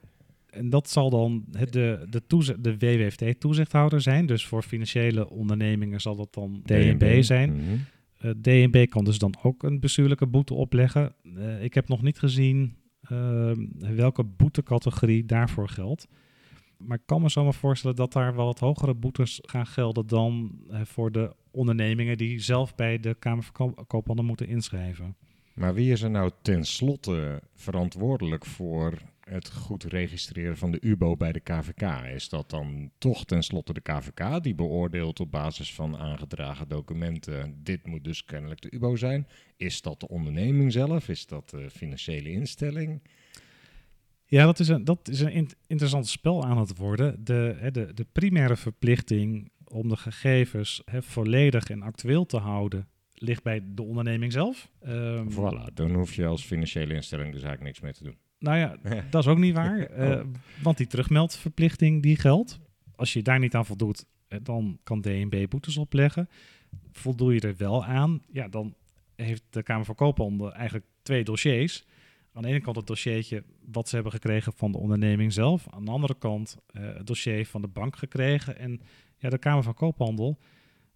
En dat zal dan het, de, de, de WWFT-toezichthouder zijn. Dus voor financiële ondernemingen zal dat dan DNB, zijn. Mm -hmm. Uh, DNB kan dus dan ook een bestuurlijke boete opleggen. ik heb nog niet gezien ehm, welke boetecategorie daarvoor geldt. Maar ik kan me zomaar voorstellen dat daar wel wat hogere boetes gaan gelden dan eh, voor de ondernemingen die zelf bij de Kamer van Koophandel moeten inschrijven. Maar wie is er nou tenslotte verantwoordelijk voor het goed registreren van de UBO bij de KVK? Is dat dan toch tenslotte de KVK die beoordeelt op basis van aangedragen documenten, dit moet dus kennelijk de UBO zijn? Is dat de onderneming zelf? Is dat de financiële instelling? Ja, dat is een, dat is een interessant spel aan het worden. De, de, de primaire verplichting om de gegevens hè, volledig en actueel te houden ligt bij de onderneming zelf. Um, voilà, dan hoef je als financiële instelling dus eigenlijk niks mee te doen. Nou ja, dat is ook niet waar. Uh, Want die terugmeldverplichting die geldt. Als je daar niet aan voldoet, eh, dan kan DNB boetes opleggen. Voldoe je er wel aan, ja, dan heeft de Kamer van Koophandel eigenlijk twee dossiers aan de ene kant het dossiertje wat ze hebben gekregen van de onderneming zelf. Aan de andere kant uh, het dossier van de bank gekregen. En ja, de Kamer van Koophandel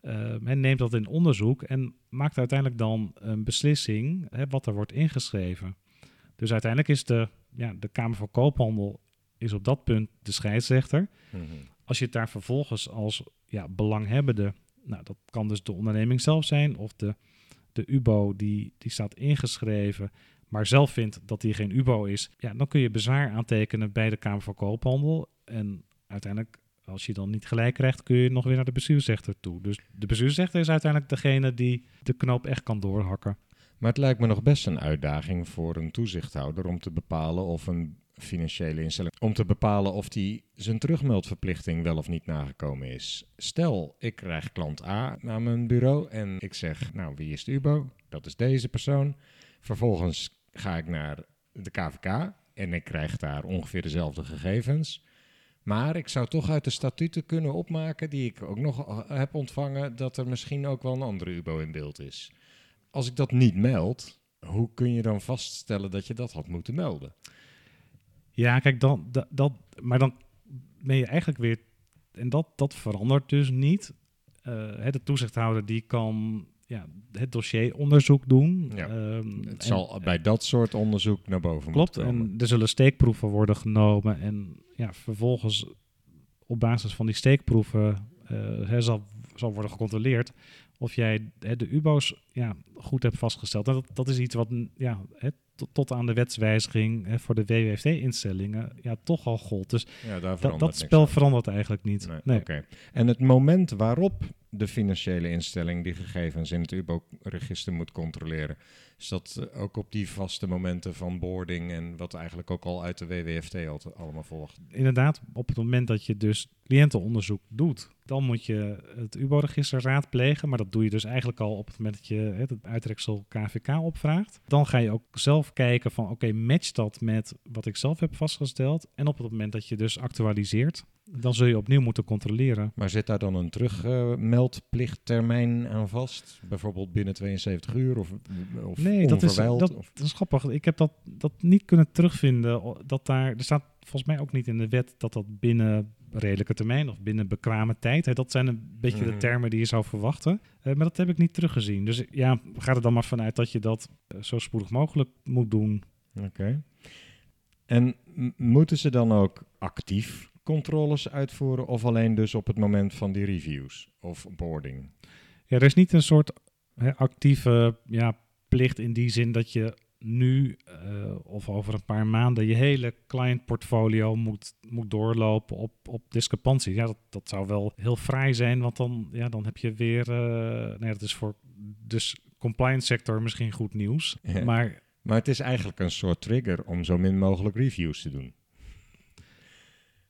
uh, neemt dat in onderzoek en maakt uiteindelijk dan een beslissing hè, wat er wordt ingeschreven. Dus uiteindelijk is de, ja, de Kamer van Koophandel is op dat punt de scheidsrechter. Mhm. Als je het daar vervolgens als ja, belanghebbende, nou dat kan dus de onderneming zelf zijn of de, de UBO die, die staat ingeschreven maar zelf vindt dat hij geen UBO is, ja, dan kun je bezwaar aantekenen bij de Kamer van Koophandel. En uiteindelijk, als je dan niet gelijk krijgt, kun je nog weer naar de bestuursrechter toe. Dus de bestuursrechter is uiteindelijk degene die de knoop echt kan doorhakken. Maar het lijkt me nog best een uitdaging voor een toezichthouder om te bepalen of een financiële instelling, om te bepalen of die zijn terugmeldverplichting wel of niet nagekomen is. Stel, ik krijg klant A naar mijn bureau en ik zeg, nou wie is de UBO? Dat is deze persoon. Vervolgens ga ik naar de KVK en ik krijg daar ongeveer dezelfde gegevens. Maar ik zou toch uit de statuten kunnen opmaken, die ik ook nog heb ontvangen, dat er misschien ook wel een andere UBO in beeld is. Als ik dat niet meld, hoe kun je dan vaststellen dat je dat had moeten melden? Ja, kijk, dan, dat, dat, maar dan ben je eigenlijk weer. En dat, dat verandert dus niet. Uh, de toezichthouder die kan ja, het dossieronderzoek doen. Ja. Ehm, het zal bij dat soort onderzoek naar boven Klopt, en er zullen steekproeven worden genomen. En ja, vervolgens op basis van die steekproeven uh, zal, zal worden gecontroleerd of jij hè, de UBO's ja, goed hebt vastgesteld. En dat, dat is iets wat ja, hè, tot, aan de wetswijziging hè, voor de WWFT-instellingen ja, toch al gold. Dus ja, dat, dat spel verandert eigenlijk niet. Nee. En het moment waarop de financiële instelling die gegevens in het UBO-register moet controleren? Is dat eh, ook op die vaste momenten van boarding en wat eigenlijk ook al uit de WWFT al allemaal volgt? Inderdaad, op het moment dat je dus cliëntenonderzoek doet, dan moet je het UBO-register raadplegen. Maar dat doe je dus eigenlijk al op het moment dat je het uitreksel KVK opvraagt. Dan ga je ook zelf kijken van oké, matcht dat met wat ik zelf heb vastgesteld? En op het moment dat je dus actualiseert, dan zul je opnieuw moeten controleren. Maar zit daar dan een terugmeldplichttermijn aan vast? Bijvoorbeeld binnen 72 uur of, of Nee, dat is, dat, dat, is grappig. Ik heb dat, dat niet kunnen terugvinden. Dat daar, er staat volgens mij ook niet in de wet dat dat binnen redelijke termijn of binnen bekwame tijd. Hè, dat zijn een beetje de mhm. termen die je zou verwachten. Uh, maar dat heb ik niet teruggezien. Dus ja, ga er dan maar vanuit dat je dat uh, zo spoedig mogelijk moet doen. Oké. En moeten ze dan ook actief controles uitvoeren of alleen dus op het moment van die reviews of boarding? Ja, er is niet een soort hè, actieve ja, plicht in die zin dat je nu uh, of over een paar maanden je hele client portfolio moet, moet doorlopen op, op discrepanties. Ja, dat, dat zou wel heel fraai zijn, want dan, ja, dan heb je weer, uh, nee, dat is voor dus compliance sector misschien goed nieuws. Maar, maar het is eigenlijk een soort trigger om zo min mogelijk reviews te doen.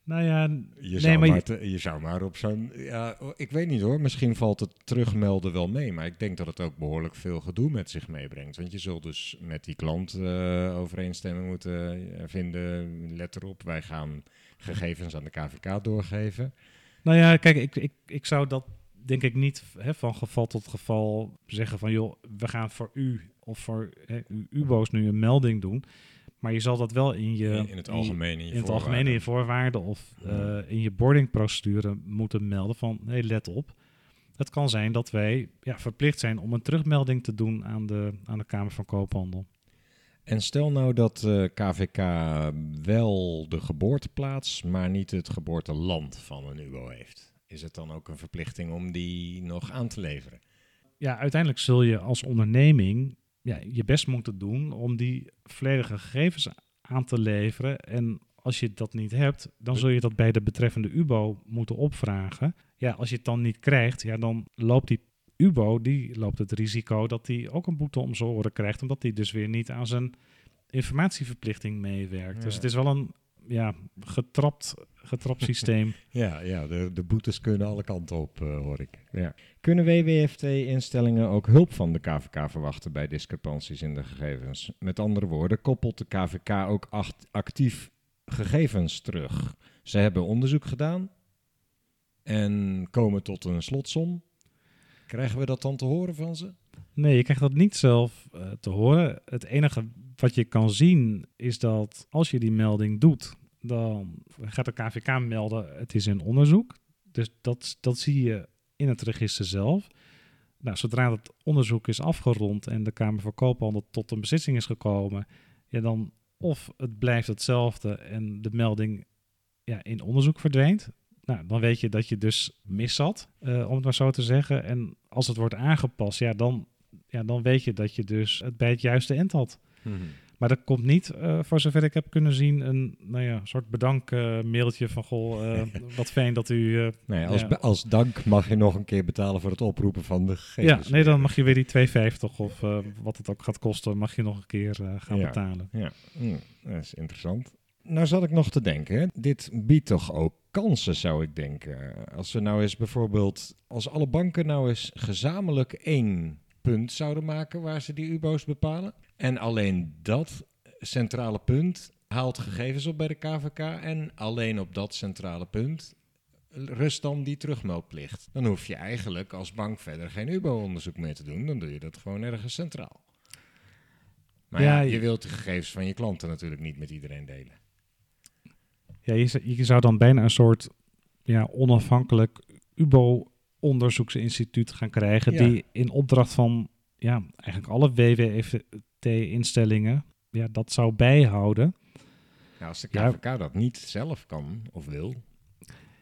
Nou ja, je, zou maar, je... zou maar op zo'n. Ja, ik weet niet hoor. Misschien valt het terugmelden wel mee. Maar ik denk dat het ook behoorlijk veel gedoe met zich meebrengt. Want je zult dus met die klant uh, overeenstemming moeten eh, vinden. Let erop, wij gaan gegevens aan de KVK doorgeven. Nou ja, kijk, ik, ik, ik zou dat denk ik niet hè, van geval tot geval zeggen van joh, we gaan voor u of voor hè, uw UBO's nu een melding doen. Maar je zal dat wel in je... In, het algemeen in je, in het algemeen in je voorwaarden of uh, in je boardingprocedure moeten melden van... Hey, let op. Het kan zijn dat wij ja, verplicht zijn om een terugmelding te doen aan de, aan de Kamer van Koophandel. En stel nou dat uh, eh, KVK wel de geboorteplaats, maar niet het geboorteland van een UBO heeft. Is het dan ook een verplichting om die nog aan te leveren? Ja, uiteindelijk zul je als onderneming ja, je best moeten doen om die volledige gegevens aan te leveren. En als je dat niet hebt, dan zul je dat bij de betreffende UBO moeten opvragen. Ja, als je het dan niet krijgt, ja, dan loopt die UBO die loopt het risico dat hij ook een boete om zijn oren krijgt, omdat hij dus weer niet aan zijn informatieverplichting meewerkt. Dus het is wel een ja, getrapt, getrapt systeem. ja, ja de, de boetes kunnen alle kanten op, uh, hoor ik. Ja. Kunnen WWFT-instellingen ook hulp van de KVK verwachten bij discrepanties in de gegevens? Met andere woorden, koppelt de KVK ook actief gegevens terug? Ze hebben onderzoek gedaan en komen tot een slotsom. Krijgen we dat dan te horen van ze? Nee, je krijgt dat niet zelf uh, te horen. Het enige wat je kan zien is dat als je die melding doet, dan gaat de KVK melden, het is in onderzoek. Dus dat, dat zie je in het register zelf. Nou, zodra het onderzoek is afgerond en de Kamer van Koophandel tot een beslissing is gekomen, ja, dan of het blijft hetzelfde en de melding ja, in onderzoek verdwijnt. Nou, dan weet je dat je dus mis zat, uh, om het maar zo te zeggen. En als het wordt aangepast, ja, dan, ja, dan weet je dat je dus het bij het juiste eind had. Mhm. Maar dat komt niet, uh, voor zover ik heb kunnen zien, een nou ja, soort bedankmailtje uh, van goh, uh, wat fijn dat u... nee, als, als dank mag je nog een keer betalen voor het oproepen van de gegevens. Ja, nee, dan mag je weer die 2,50 of wat het ook gaat kosten, mag je nog een keer gaan betalen. Ja, mm, dat is interessant. Nou zat ik nog te denken, dit biedt toch ook kansen, zou ik denken. Als we nou eens bijvoorbeeld, als alle banken nou eens gezamenlijk één punt zouden maken waar ze die UBO's bepalen. En alleen dat centrale punt haalt gegevens op bij de KVK en alleen op dat centrale punt rust dan die terugmeldplicht. Dan hoef je eigenlijk als bank verder geen UBO-onderzoek meer te doen. Dan doe je dat gewoon ergens centraal. Maar ja, je wilt de gegevens van je klanten natuurlijk niet met iedereen delen. Ja, je, je zou dan bijna een soort ja, onafhankelijk UBO-onderzoeksinstituut gaan krijgen, die in opdracht van ja, eigenlijk alle WWFT-instellingen ja, dat zou bijhouden. Nou, als de KVK dat niet zelf kan of wil.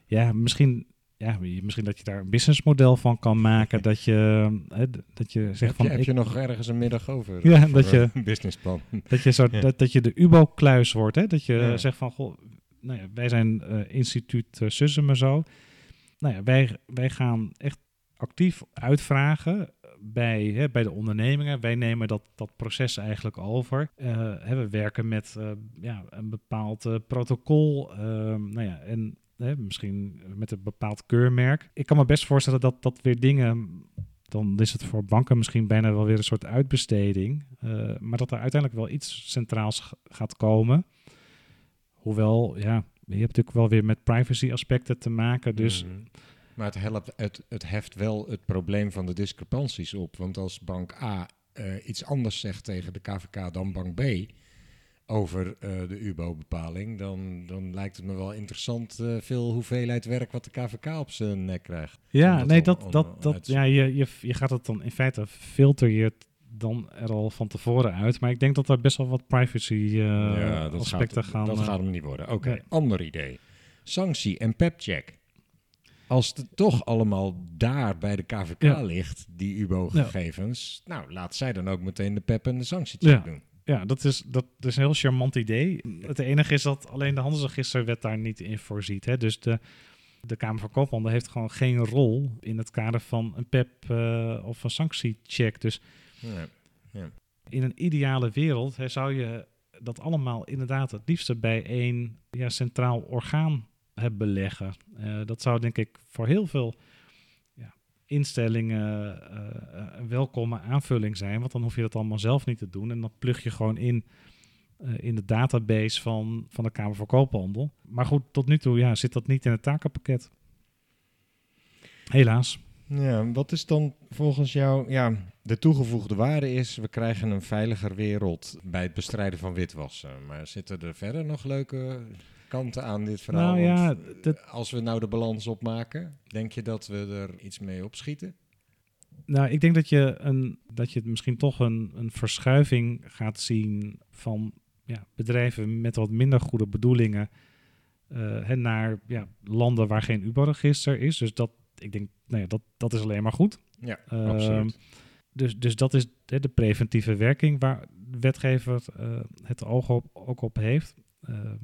Ja, misschien, ja, misschien dat je daar een businessmodel van kan maken. dat je, hè, dat je zegt heb van. Je, heb je nog ergens een middag over? Ja, dat je. Een businessplan. Dat je, zo, dat, dat je de UBO-kluis wordt. Hè? Dat je zegt van. Goh, nou ja, wij zijn uh, instituut uh, Sussum en zo. Nou ja, wij, wij gaan echt actief uitvragen bij, hè, bij de ondernemingen. Wij nemen dat, dat proces eigenlijk over. Hè, we werken met uh, ja, een bepaald uh, protocol. nou ja, en hè, misschien met een bepaald keurmerk. Ik kan me best voorstellen dat dat weer dingen dan is het voor banken misschien bijna wel weer een soort uitbesteding. Maar dat er uiteindelijk wel iets centraals gaat komen. Hoewel, ja, je hebt natuurlijk wel weer met privacy aspecten te maken. Dus. Mm. Maar het, helpt, het, het heft wel het probleem van de discrepanties op. Want als bank A uh, iets anders zegt tegen de KVK dan bank B over uh, de UBO-bepaling, dan, dan lijkt het me wel interessant uh, veel hoeveelheid werk wat de KVK op zijn nek krijgt. Ja, nee, dat, dat, dat, ja, je, je, je gaat het dan in feite filter je dan er al van tevoren uit. Maar ik denk dat er best wel wat privacy uh, ja, aspecten gaat, gaan. Dat gaat hem niet worden. Oké, okay, nee. ander idee. Sanctie en pepcheck. Als het toch allemaal daar bij de KVK ja. ligt, die UBO-gegevens, ja. nou, laat zij dan ook meteen de pep en de sanctiecheck doen. Ja, dat is, dat is een heel charmant idee. Het enige is dat alleen de handelsregisterwet daar niet in voorziet. Hè? Dus de, de Kamer van Koophandel heeft gewoon geen rol in het kader van een PEP uh, of een sanctiecheck. Dus ja, ja. in een ideale wereld hè, zou je dat allemaal inderdaad het liefste bij één ja, centraal orgaan hebben leggen. Uh, dat zou denk ik voor heel veel instellingen uh, een welkome aanvulling zijn. Want dan hoef je dat allemaal zelf niet te doen. En dan plug je gewoon in in de database van, van de Kamer van Koophandel. Maar goed, tot nu toe ja, zit dat niet in het takenpakket. Helaas. Ja, wat is dan volgens jou... Ja, de toegevoegde waarde is... we krijgen een veiliger wereld bij het bestrijden van witwassen. Maar zitten er verder nog leuke kanten aan dit verhaal? Nou ja, dat... Als we nou de balans opmaken, denk je dat we er iets mee opschieten? Nou, ik denk dat je, een, dat je misschien toch een, een verschuiving gaat zien van ja, bedrijven met wat minder goede bedoelingen uh, naar ja, landen waar geen UBO-register is. Dus dat, ik denk, nou ja, dat, dat is alleen maar goed. Ja, uh, absoluut. Dus, dus dat is de, de preventieve werking waar de wetgever uh, het oog op, ook op heeft. Ehm,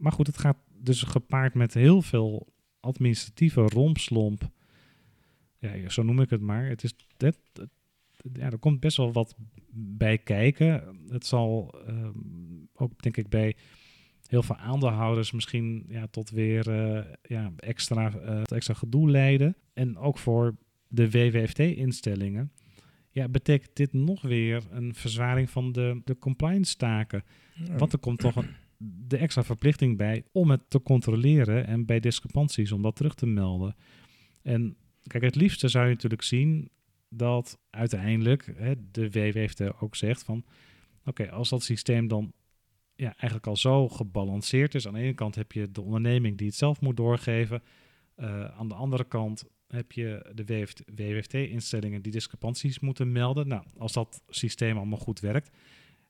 maar goed, het gaat dus gepaard met heel veel administratieve rompslomp. Ja, zo noem ik het maar. Het is, dat, ja, er komt best wel wat bij kijken. Het zal ehm, ook, denk ik, bij heel veel aandeelhouders misschien ja, tot weer uh, ja, extra, uh, extra gedoe leiden. En ook voor de WWFT-instellingen ja, betekent dit nog weer een verzwaring van de, de compliance-taken. Want er komt toch een de extra verplichting bij om het te controleren en bij discrepanties om dat terug te melden. En kijk, het liefste zou je natuurlijk zien dat uiteindelijk hè, de WWFT ook zegt van oké, als dat systeem dan ja, eigenlijk al zo gebalanceerd is. Aan de ene kant heb je de onderneming die het zelf moet doorgeven. Uh, aan de andere kant heb je de WWFT-instellingen die discrepanties moeten melden. Nou, als dat systeem allemaal goed werkt,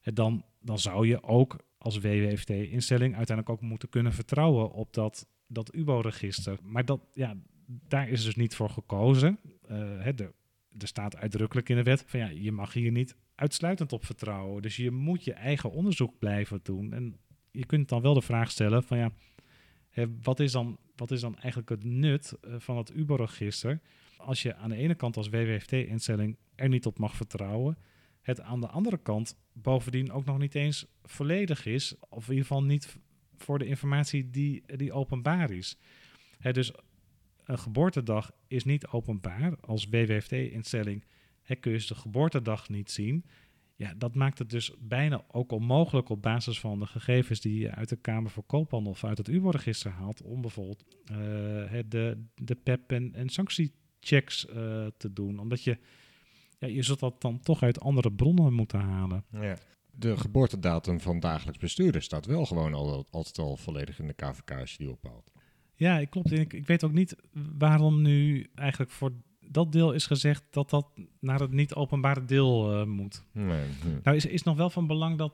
dan, dan zou je ook als WWFT-instelling uiteindelijk ook moeten kunnen vertrouwen op dat, dat UBO-register. Maar dat, ja, daar is dus niet voor gekozen. Uh, hè, er, staat uitdrukkelijk in de wet van ja, je mag hier niet uitsluitend op vertrouwen. Dus je moet je eigen onderzoek blijven doen. En je kunt dan wel de vraag stellen van ja, hè, wat, is dan, wat is dan eigenlijk het nut uh, van het UBO-register als je aan de ene kant als WWFT-instelling er niet op mag vertrouwen het aan de andere kant bovendien ook nog niet eens volledig is, of in ieder geval niet voor de informatie die, die openbaar is. Hè, dus een geboortedag is niet openbaar. Als WWFT-instelling kun je de geboortedag niet zien. Ja, dat maakt het dus bijna ook onmogelijk op basis van de gegevens die je uit de Kamer voor Koophandel of uit het UBO-register haalt, om bijvoorbeeld uh, de, de PEP en, en sanctiechecks uh, te doen. Omdat je ja, je zult dat dan toch uit andere bronnen moeten halen. Ja. De geboortedatum van dagelijks bestuurder staat wel gewoon al, altijd al volledig in de KVK als je die ophaalt. Ja, klopt. Ik, ik weet ook niet waarom nu eigenlijk voor dat deel is gezegd dat dat naar het niet openbare deel uh, moet. Nee, Nou is, is nog wel van belang dat,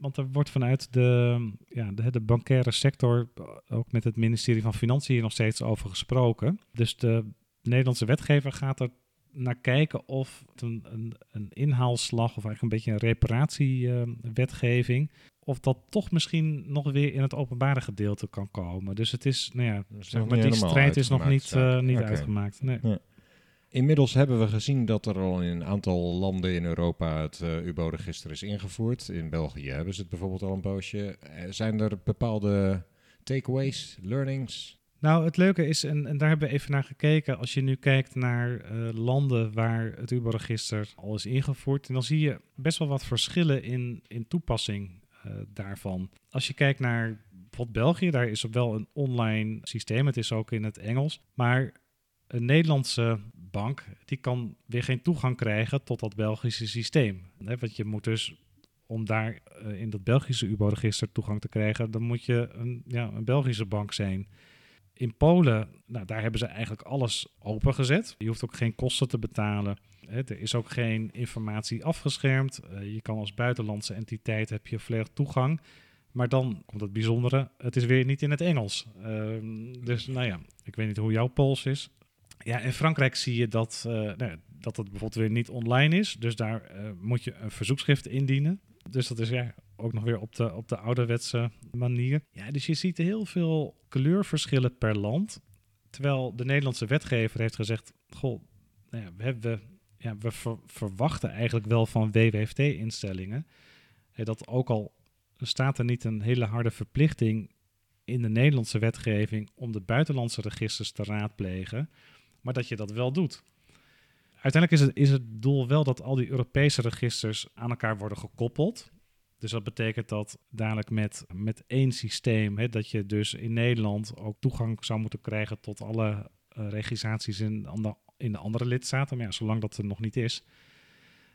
want er wordt vanuit de, ja, de, de bankaire sector, ook met het ministerie van Financiën hier nog steeds over gesproken. Dus de Nederlandse wetgever gaat er naar kijken of het een, een, een inhaalslag of eigenlijk een beetje een reparatiewetgeving, uh, of dat toch misschien nog weer in het openbare gedeelte kan komen. Dus het is, nou ja, zeg maar, die strijd is nog niet, uh, niet uitgemaakt. Nee. Ja. Inmiddels hebben we gezien dat er al in een aantal landen in Europa het uh, UBO-register is ingevoerd. In België hebben ze het bijvoorbeeld al een poosje. Uh, zijn er bepaalde takeaways, learnings? Nou, het leuke is, en, en, daar hebben we even naar gekeken, als je nu kijkt naar uh, landen waar het UBO-register al is ingevoerd, dan zie je best wel wat verschillen in, in toepassing daarvan. Als je kijkt naar bijvoorbeeld België, daar is wel een online systeem, het is ook in het Engels, maar een Nederlandse bank die kan weer geen toegang krijgen tot dat Belgische systeem. want je moet dus, om daar uh, in dat Belgische UBO-register toegang te krijgen, dan moet je een, ja, een Belgische bank zijn. In Polen, nou, daar hebben ze eigenlijk alles opengezet. Je hoeft ook geen kosten te betalen. er is ook geen informatie afgeschermd. Uh, je kan als buitenlandse entiteit heb je volledig toegang. Maar dan komt het bijzondere, het is weer niet in het Engels. Uh, dus nou ja, ik weet niet hoe jouw Pools is. Ja, in Frankrijk zie je dat, uh, nou, dat het bijvoorbeeld weer niet online is. Dus daar uh, moet je een verzoekschrift indienen. Dus dat is ja, ook nog weer op de, op de ouderwetse manier. Ja, dus je ziet heel veel kleurverschillen per land. Terwijl de Nederlandse wetgever heeft gezegd: Goh, nou ja, we, hebben, ja, we ver, verwachten eigenlijk wel van WWFT-instellingen. dat ook al staat er niet een hele harde verplichting in de Nederlandse wetgeving om de buitenlandse registers te raadplegen maar dat je dat wel doet. Uiteindelijk is het, is het doel wel dat al die Europese registers aan elkaar worden gekoppeld. Dus dat betekent dat dadelijk met, met één systeem, hè, dat je dus in Nederland ook toegang zou moeten krijgen tot alle uh, registraties in, in de andere lidstaten. Maar ja, zolang dat er nog niet is,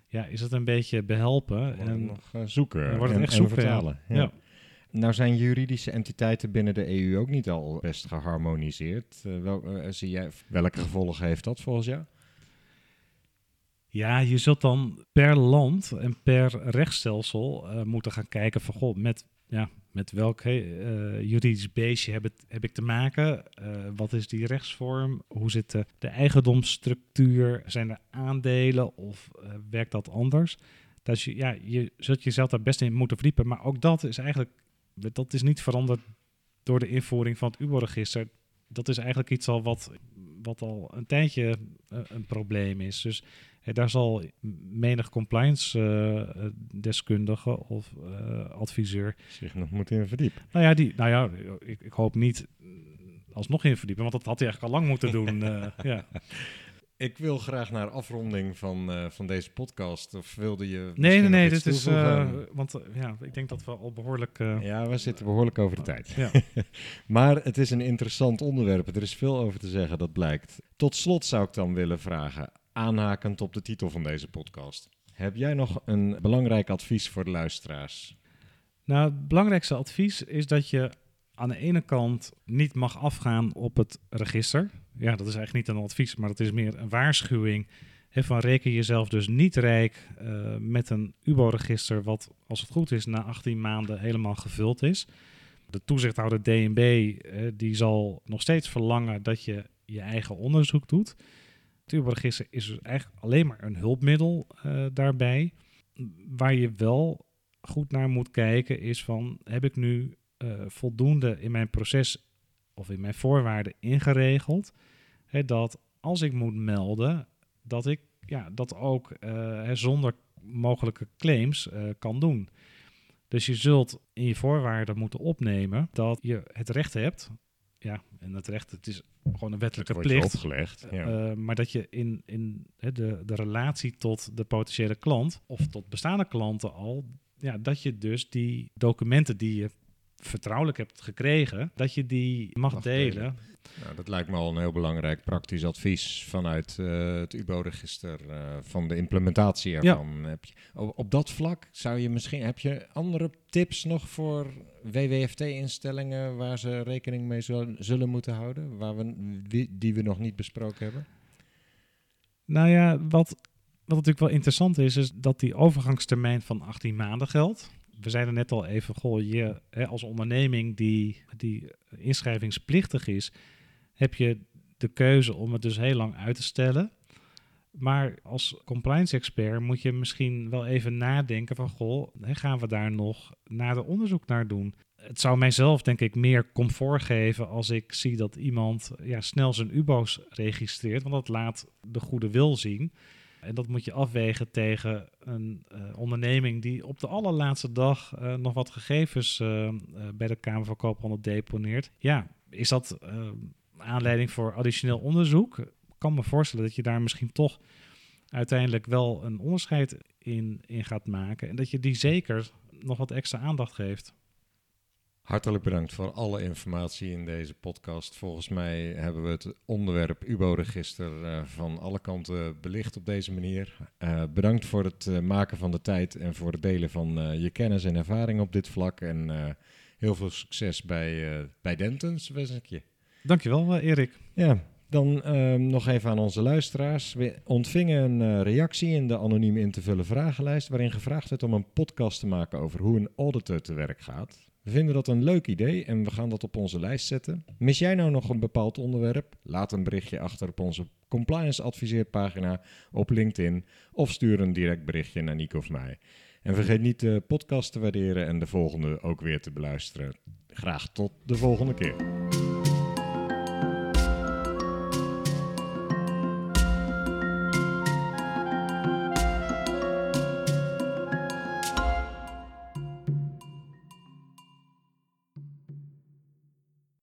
ja, is het een beetje behelpen. En nog uh, zoeken. wordt het echt zoeken. Vertalen. ja. ja. Nou zijn juridische entiteiten binnen de EU ook niet al best geharmoniseerd. Uh, wel, uh, zie jij, welke gevolgen heeft dat volgens jou? Ja, je zult dan per land en per rechtsstelsel uh, moeten gaan kijken van goh, met, ja, met welk juridisch beestje heb, ik te maken? wat is die rechtsvorm? Hoe zit de, de eigendomsstructuur? Zijn er aandelen of werkt dat anders? Dus je, ja, je zult jezelf daar best in moeten verdiepen. Maar ook dat is eigenlijk dat is niet veranderd door de invoering van het UBO-register. Dat is eigenlijk iets al wat, wat al een tijdje een probleem is. Dus daar zal menig compliance-deskundige uh, of adviseur zich nog moeten in verdiepen. Nou ja, die, nou ja ik, ik hoop niet alsnog in verdiepen, want dat had hij eigenlijk al lang moeten doen. ja. Ik wil graag naar afronding van, uh, van deze podcast. Of wilde je. Nee, nee, nee. Dit is. Uh, want uh, ja, ik denk dat we al behoorlijk. ja, we zitten behoorlijk over de tijd. Ja. maar het is een interessant onderwerp. Er is veel over te zeggen, dat blijkt. Tot slot zou ik dan willen vragen, aanhakend op de titel van deze podcast. Heb jij nog een belangrijk advies voor de luisteraars? Nou, het belangrijkste advies is dat je aan de ene kant niet mag afgaan op het register ja, dat is eigenlijk niet een advies, maar dat is meer een waarschuwing. He, van reken jezelf dus niet rijk uh, met een UBO-register, wat als het goed is na 18 maanden helemaal gevuld is. De toezichthouder DNB die zal nog steeds verlangen dat je je eigen onderzoek doet. Het UBO-register is dus eigenlijk alleen maar een hulpmiddel uh, daarbij. Waar je wel goed naar moet kijken is van, heb ik nu voldoende in mijn proces of in mijn voorwaarden ingeregeld. Hè, dat als ik moet melden, dat ik ja, dat ook uh, zonder mogelijke claims kan doen. Dus je zult in je voorwaarden moeten opnemen dat je het recht hebt. Ja, en het recht, het is gewoon een wettelijke plicht. Opgelegd, ja. uh, maar dat je in, in de, de relatie tot de potentiële klant of tot bestaande klanten al, ja, dat je dus die documenten die je vertrouwelijk hebt gekregen, dat je die mag, delen. Nou, dat lijkt me al een heel belangrijk praktisch advies vanuit uh, het UBO-register uh, van de implementatie ervan. Ja. Heb je, op, dat vlak zou je misschien, heb je andere tips nog voor WWFT-instellingen waar ze rekening mee zullen, zullen moeten houden, waar we, die we nog niet besproken hebben? Nou ja, wat, wat natuurlijk wel interessant is, is dat die overgangstermijn van 18 maanden geldt we zeiden net al even, goh, je hè, als onderneming die, die inschrijvingsplichtig is, heb je de keuze om het dus heel lang uit te stellen. Maar als compliance expert moet je misschien wel even nadenken van, goh, gaan we daar nog nader onderzoek naar doen? Het zou mijzelf denk ik meer comfort geven als ik zie dat iemand ja, snel zijn UBO's registreert, want dat laat de goede wil zien. En dat moet je afwegen tegen een uh, onderneming die op de allerlaatste dag uh, nog wat gegevens uh, bij de Kamer van Koophandel deponeert. Ja, is dat aanleiding voor additioneel onderzoek? Ik kan me voorstellen dat je daar misschien toch uiteindelijk wel een onderscheid in, in gaat maken. En dat je die zeker nog wat extra aandacht geeft. Hartelijk bedankt voor alle informatie in deze podcast. Volgens mij hebben we het onderwerp UBO-register uh, van alle kanten belicht op deze manier. Uh, bedankt voor het uh, maken van de tijd en voor het delen van je kennis en ervaring op dit vlak. En heel veel succes bij, bij Dentons, wens ik je. Dankjewel, Erik. Ja, dan ehm, nog even aan onze luisteraars. We ontvingen een reactie in de anoniem in te vullen vragenlijst... waarin gevraagd werd om een podcast te maken over hoe een auditor te werk gaat... We vinden dat een leuk idee en we gaan dat op onze lijst zetten. Mis jij nou nog een bepaald onderwerp? Laat een berichtje achter op onze compliance adviseerpagina op LinkedIn of stuur een direct berichtje naar Nico of mij. En vergeet niet de podcast te waarderen en de volgende ook weer te beluisteren. Graag tot de volgende keer.